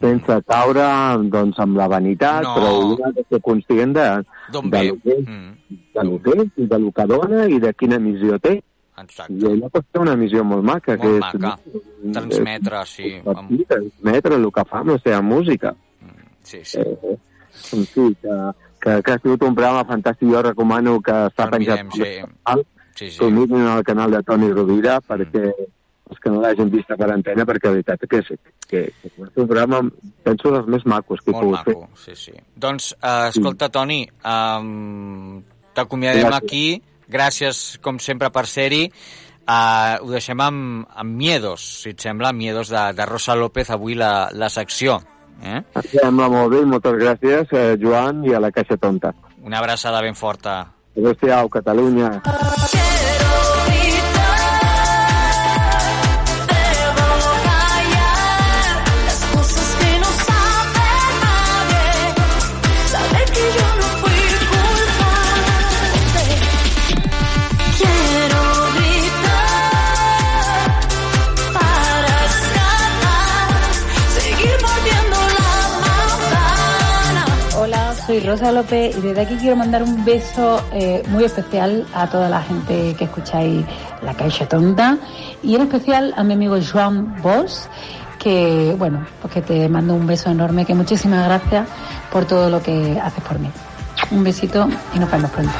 Sense caure doncs, amb la vanitat, No. però ha de ser conscient de, de, lo que, és, Mm, de lo que és de lo que dona i de quina missió té. exacte. I ella pot fer una missió molt maca, Molt que maca. és Transmetre, sí. Amb... transmetre el que fa amb la seva música. Sí, sí. Eh, en fi, que, que, que ha sigut un programa fantàstic. Jo recomano que està penjat sí. al Sí, sí. que mirin al canal de Toni Rovira perquè els que no l'hagin vist per antena perquè la veritat que és, que, que és un programa penso dels més macos que he Molt pogut fer. maco, sí, sí. Doncs, uh, escolta, Toni, um, t'acomiadem aquí. Gràcies, com sempre, per ser-hi. Uh, ho deixem amb, amb Miedos, si et sembla, Miedos de, de Rosa López, avui la, la secció. Eh? Em sembla molt bé moltes gràcies, eh, Joan, i a la Caixa Tonta. Una abraçada ben forta. Adéu-siau, Catalunya. Las Rosa López y desde aquí quiero mandar un beso eh, muy especial a toda la gente que escucháis La Caixa Tonta y en especial a mi amigo Joan Bosch que bueno, pues que te mando un beso enorme, que muchísimas gracias por todo lo que haces por mí. Un besito y nos vemos pronto.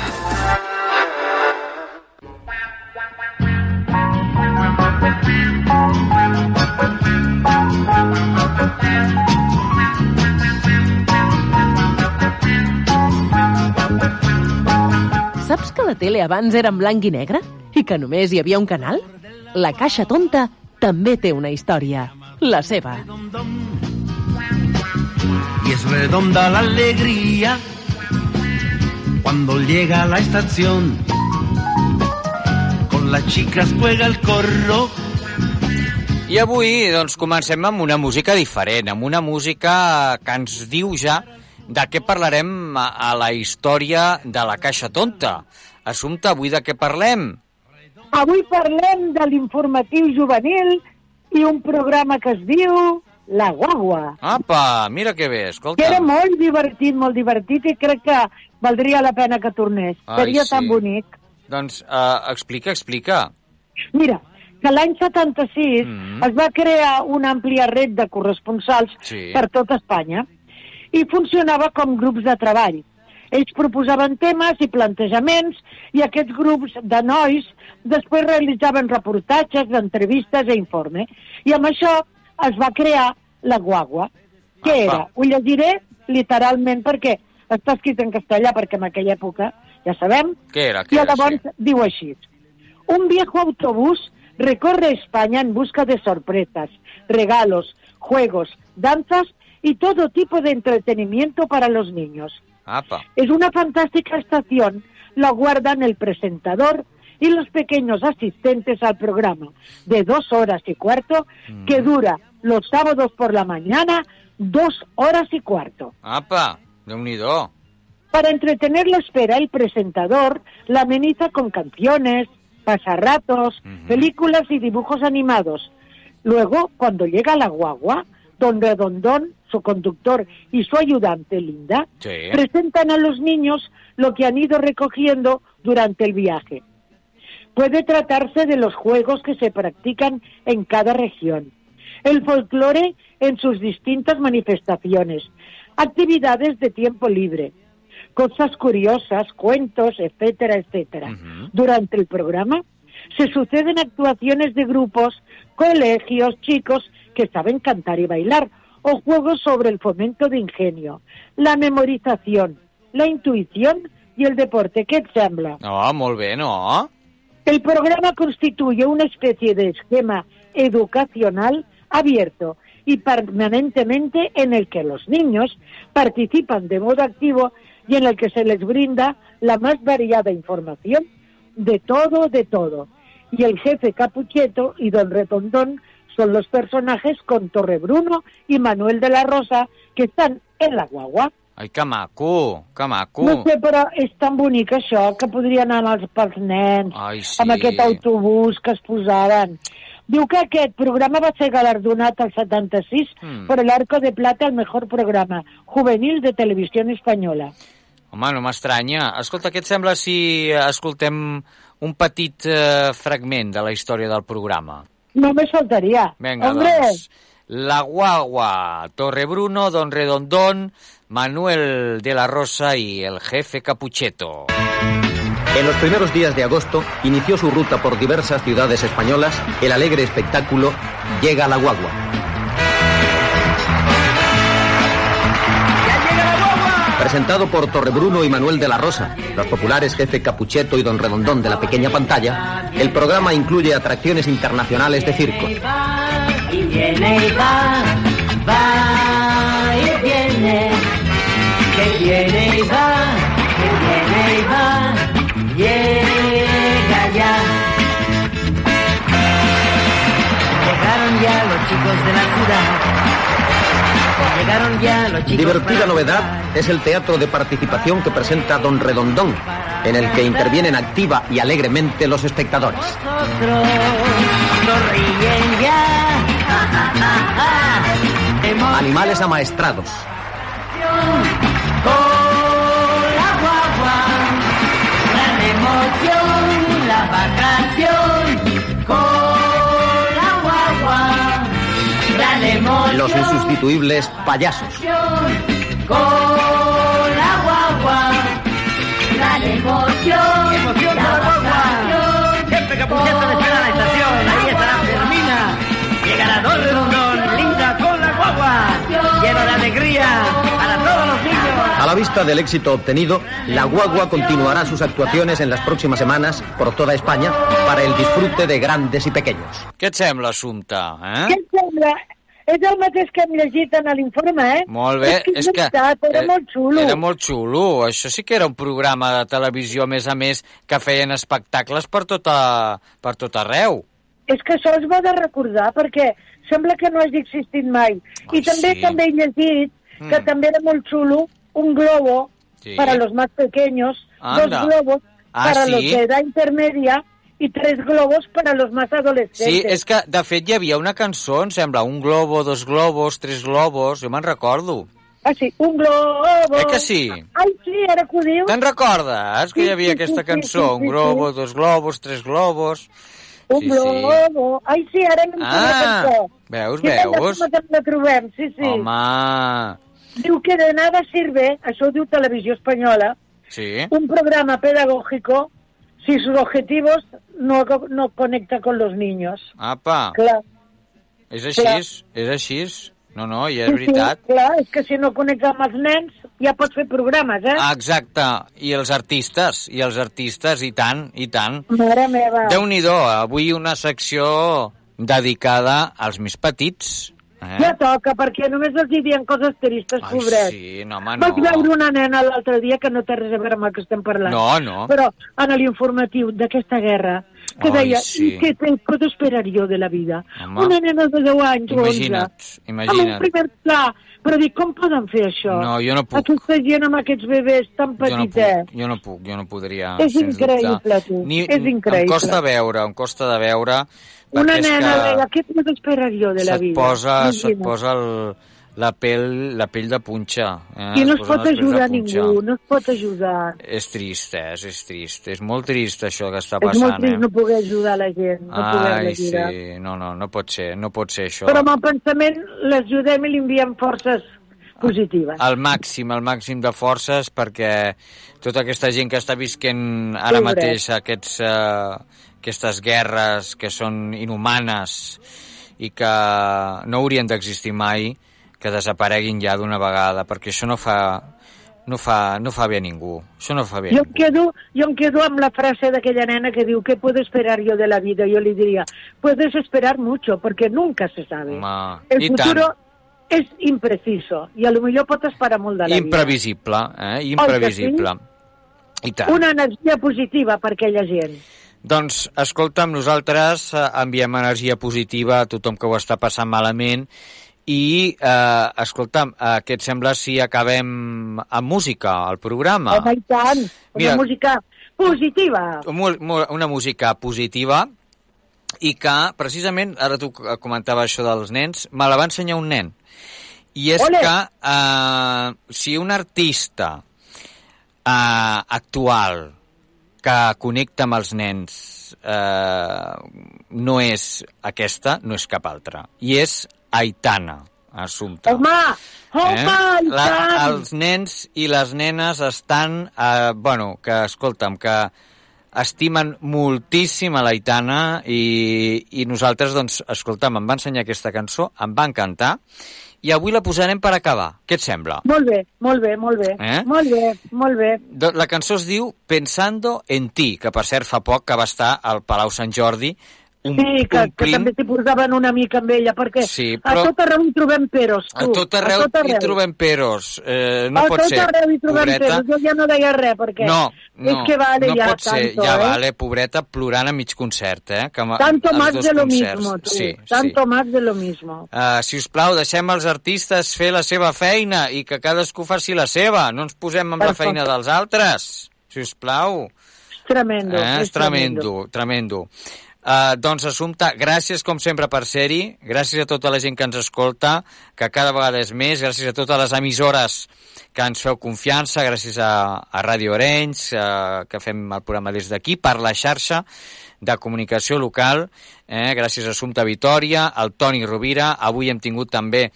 Que la tele abans era en blanc i negre? I que només hi havia un canal? La Caixa Tonta també té una història. La seva. Y es redonda la alegría cuando llega a la estación. Con las chicas juega el corro. I avui doncs, comencem amb una música diferent, amb una música que ens diu ja de què parlarem a, a la història de la Caixa Tonta. Assumpte, avui de què parlem? Avui parlem de l'informatiu juvenil i un programa que es diu La Guagua. Apa, mira que bé, escolta. Que era molt divertit, molt divertit i crec que valdria la pena que tornés. Ai, Seria sí. tan bonic. Doncs uh, explica, explica. Mira, que l'any 76 mm. es va crear una àmplia red de corresponsals Sí. per tot Espanya i funcionava com grups de treball. Ells proposaven temes i plantejaments i aquests grups de nois després realitzaven reportatges, entrevistes i informe. I amb això es va crear la guagua. Què Apa. era? Ho llegiré literalment perquè està escrit en castellà, perquè en aquella època, ja sabem, Què era? Què era? llavors diu així. Un viejo autobús recorre España en busca de sorpresas, regalos, juegos, danzas y todo tipo de entretenimiento para los niños. Apa. Es una fantástica estación, la guardan el presentador y los pequeños asistentes al programa, de dos horas y cuarto, que dura los sábados por la mañana, dos horas y cuarto. Apa, déu-n'hi-do. Para entretener la espera, el presentador la ameniza con canciones, pasarratos, películas y dibujos animados. Luego, cuando llega la guagua, don Redondón, su conductor y su ayudante Linda, Sí. presentan a los niños lo que han ido recogiendo durante el viaje. Puede tratarse de los juegos que se practican en cada región, el folclore en sus distintas manifestaciones, actividades de tiempo libre, cosas curiosas, cuentos, etcétera, etcétera. Durante el programa se suceden actuaciones de grupos, colegios, chicos que saben cantar y bailar, o juegos sobre el fomento de ingenio, la memorización, la intuición y el deporte. ¿Qué te sembla? No, molt bé, no? El programa constituye una especie de esquema educacional abierto y permanentemente en el que los niños participan de modo activo y en el que se les brinda la más variada información de todo, de todo. Y el jefe Capucheto y Don Retondón son los personajes con Torrebruno y Manuel de la Rosa que están en la guagua. Ai, que maco, que maco. No sé, però és tan bonic això que podria anar amb els, pels nens, Ai, sí. amb aquest autobús que es posaven. Diu que aquest programa va ser galardonat al 76 Mm. per l'Arco de Plata al mejor programa juvenil de televisió espanyola. Home, no m'estranya. Escolta, què et sembla si escoltem un petit eh, fragment de la història del programa? Només faltaria. Vinga, Hombre, doncs. La Guagua, Torrebruno, Don Redondón, Manuel de la Rosa y el jefe Capucheto. En los primeros días de agosto inició su ruta por diversas ciudades españolas el alegre espectáculo Llega la guagua. Presentado por Torrebruno y Manuel de la Rosa, los populares jefe Capucheto y Don Redondón de la pequeña pantalla, el programa incluye atracciones internacionales de circo. Chicos de la ciudad. Llegaron ya los chicos Divertida novedad es el teatro de participación que presenta Don Redondón, en el que intervienen activa y alegremente los espectadores. Animales amaestrados, los insustituibles payasos. Con la guagua, gran emoción. Emoción la guagua. Siempre le espera a la estación. Ahí estará Fermina. Llegará Don Redondón, linda con la guagua. Lleno de alegría para todos los niños. A la vista del éxito obtenido, la guagua continuará sus actuaciones en las próximas semanas por toda España para el disfrute de grandes y pequeños. Què et sembla, Assumpte? Eh? Què et sembla? És el mateix que hem llegit en l'informe, eh? Molt bé, és que, és és que... veritat, era eh, molt xulo. Era molt xulo. Això sí que era un programa de televisió, a més a més, que feien espectacles per tota, per tot arreu. És que això es va de recordar, perquè sembla que no hagi existit mai. I també sí. també he llegit que Mm. també era molt xulo un globo Sí. para los más pequeños, Anda. dos globos Ah, para sí? los de edad intermedia y tres globos para los más adolescentes. Sí, és que, de fet, hi havia una cançó, em sembla, un globo, dos globos, tres globos, jo me'n recordo. Ah, sí, un globo... Eh que sí? Ai, sí, ara que ho dius... Te'n recordes que hi havia Sí, sí, aquesta sí, cançó? sí, Un sí, globo, dos globos, tres globos... Un Sí, sí. globo... Ai, sí, ara no Ah, veus, Sí, veus? que la- la trobem, sí, sí. Home, Diu que de nada sirve, això ho diu Televisió Espanyola, sí. un programa pedagógico si sus objetivos no, no conecta con los niños. Apa, Clar, és així, clar. és així. No, no, i és sí, veritat. sí, clar, és que si no connecta amb els nens ja pots fer programes, eh? Exacte, i els artistes, i els artistes, i tant, i tant. Mare meva. Déu-n'hi-do, avui una secció dedicada als més petits. Eh? Ja toca, perquè només els hi diuen coses tristes, Ai, sí, no, home, Vaig no. veure una nena l'altre dia que no té res a veure amb el que estem parlant. No, no. Però en l'informatiu d'aquesta guerra, que Ai, deia, sí. ¿qué te puedo esperar yo de la vida? Home. Una nena de 10 anys o 11. Imagina't, Amb un imagina't. primer pla. Però dic, com poden fer això? No, jo no puc. Aquesta gent amb aquests bebès tan Jo no petitets. puc, jo no puc, jo no podria. És increïble, dubte. tu, Ni, és increïble. Em costa veure, em costa de veure, Una és nena que deia, què puedo esperar yo de la vida? posa, se't posa el, la, pell, la pell de punxa. Eh? I no es posen pot ajudar ningú, no es pot ajudar. És trist, eh? és trist. És molt trist això que està és molt passant, trist eh? no poder ajudar la gent, no Ai, ajudar. sí, no, no, no pot ser, no pot ser això. Però amb el pensament l'ajudem i li enviem forces positives. al màxim, al màxim de forces perquè tota aquesta gent que està visquent ara Pobret. mateix aquests, eh, aquestes guerres que són inhumanes i que no haurien d'existir mai, que desapareguin ja d'una vegada, perquè això no fa, no fa, no fa bé a ningú. Això no fa bé Jo em, quedo, jo em quedo amb la frase d'aquella nena que diu ¿qué puedo esperar yo de la vida? Yo le diría, puedes esperar mucho, porque nunca se sabe. Home, El I futuro tant. és impreciso i a lo millor pot esperar molt de la Imprevisible, eh? Imprevisible. I vida. tant. Una energia positiva per aquella gent. Doncs, escolta'm, nosaltres eh, enviem energia positiva a tothom que ho està passant malament i, eh, escolta'm, eh, què et sembla si acabem amb música, al programa? Home, i tant. Una Mira. música positiva. Una música positiva i que, precisament, ara tu comentava això dels nens, me la va ensenyar un nen. I és Ole! que eh, si un artista eh, actual que connecta amb els nens eh, no és aquesta, no és cap altra. I és Aitana, Assumpta. Home, home, Eh? La, els nens i les nenes estan, eh, bueno, que escolta'm, que estimen moltíssim a l'Aitana i, i nosaltres, doncs, escolta'm, em va ensenyar aquesta cançó, em va encantar, i avui la posarem per acabar. Què et sembla? Molt bé, molt bé, molt bé. Eh? Molt bé, molt bé. La cançó es diu Pensando en ti, que per cert fa poc que va estar al Palau Sant Jordi, un, Sí, que, que omplint també t'hi posaven una mica amb ella, perquè Sí, a però- tot arreu hi trobem peros, tu. A tot arreu, a tot hi trobem peros. Eh, no a pot tot ser, arreu hi trobem pobreta. peros. Jo ja no deia res, perquè No, no, és que vale no ja pot ser, tanto, ja eh? vale, pobreta, plorant a mig concert, eh? Que Tanto más de lo concerts. mismo, tu. Sí, Tanto sí. más de lo mismo. Uh, si us plau, deixem els artistes fer la seva feina i que cadascú faci la seva. No ens posem amb la Perfecte. feina dels altres. Si us plau. És tremendo. Eh? És tremendo. tremendo, tremendo. Uh, doncs, Assumpta, gràcies com sempre per ser-hi, gràcies a tota la gent que ens escolta, que cada vegada és més, gràcies a totes les emissores que ens feu confiança, gràcies a, a Ràdio Arenys, uh, que fem el programa des d'aquí, per la xarxa de comunicació local, eh, gràcies a Assumpta Vitoria, al Toni Rovira, avui hem tingut també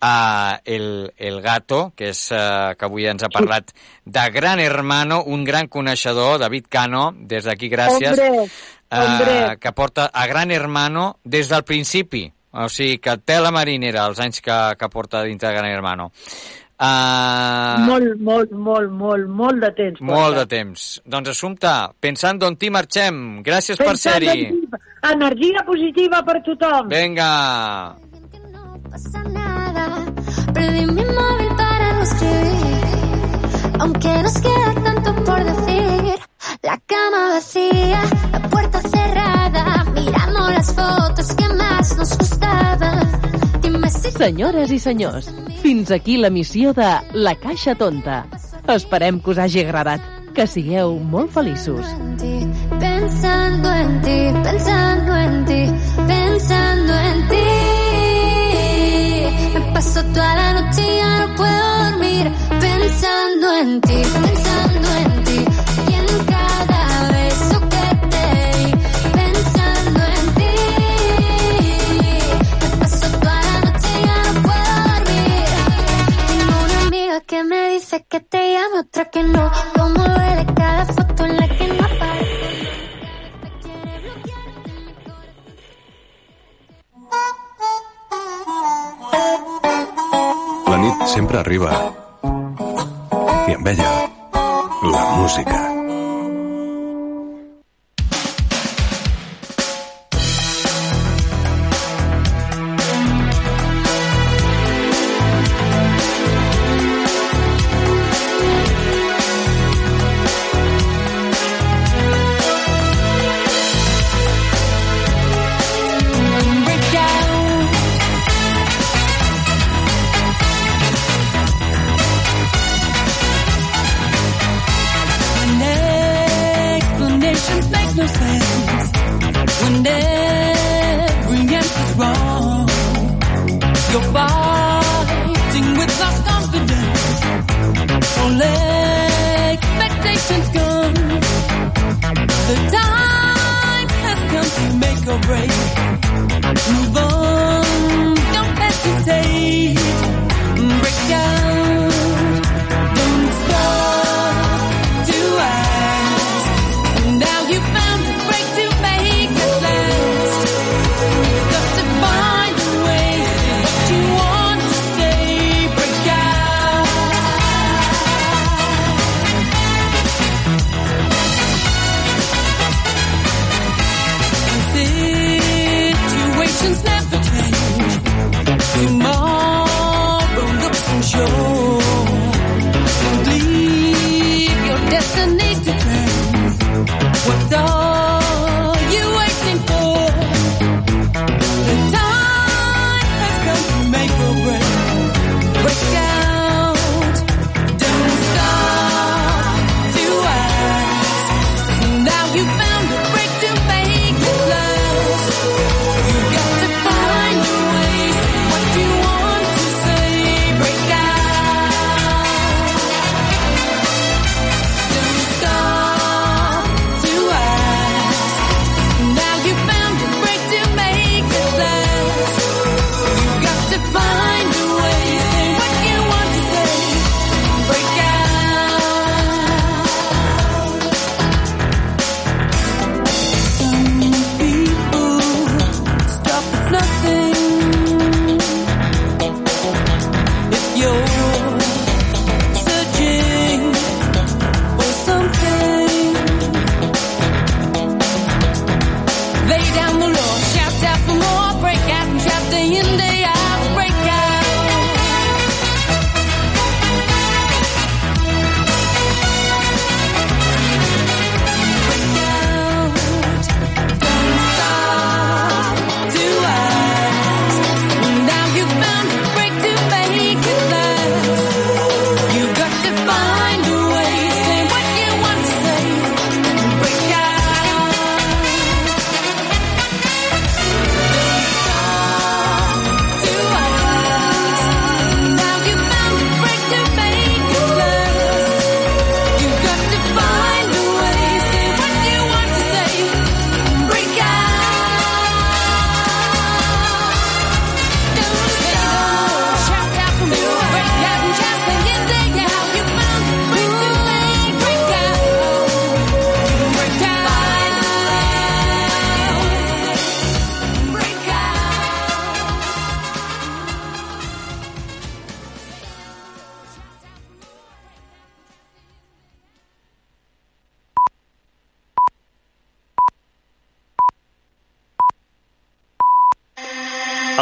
a el, el Gato, que és uh, que avui ens ha parlat de Gran Hermano, un gran coneixedor, David Cano, des d'aquí gràcies, hombre. Eh, que porta a Gran Hermano des del principi, o sigui que té la marinera els anys que, que porta dintre de Gran Hermano. Uh, Molt, molt, molt, molt, molt de temps. molt porta. de temps. Doncs, Assumpta, pensant d'on t'hi marxem. Gràcies per Pensant ser-hi. en ti, Energia positiva per tothom. Venga. Perdí mi móvil para no escribir, aunque nos queda tanto por decir. La cama vacía, la puerta cerrada, mirando las fotos que más nos gustaban. Senyores i senyors, fins aquí la missió de La Caixa Tonta. Esperem que us hagi agradat. Que sigueu molt feliços. pensando en ti, pensando en ti, pensando en ti. Me paso toda la noche y ya no puedo dormir pensando en ti, pensando en ti. Que me dice que te llama, otra que no. Como duele cada foto en la que no aparece. La nit sempre arriba. I amb ella, la música.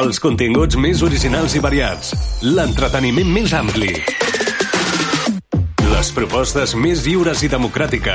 Els continguts més originals i variats. L'entreteniment més ampli. Les propostes més lliures i democràtiques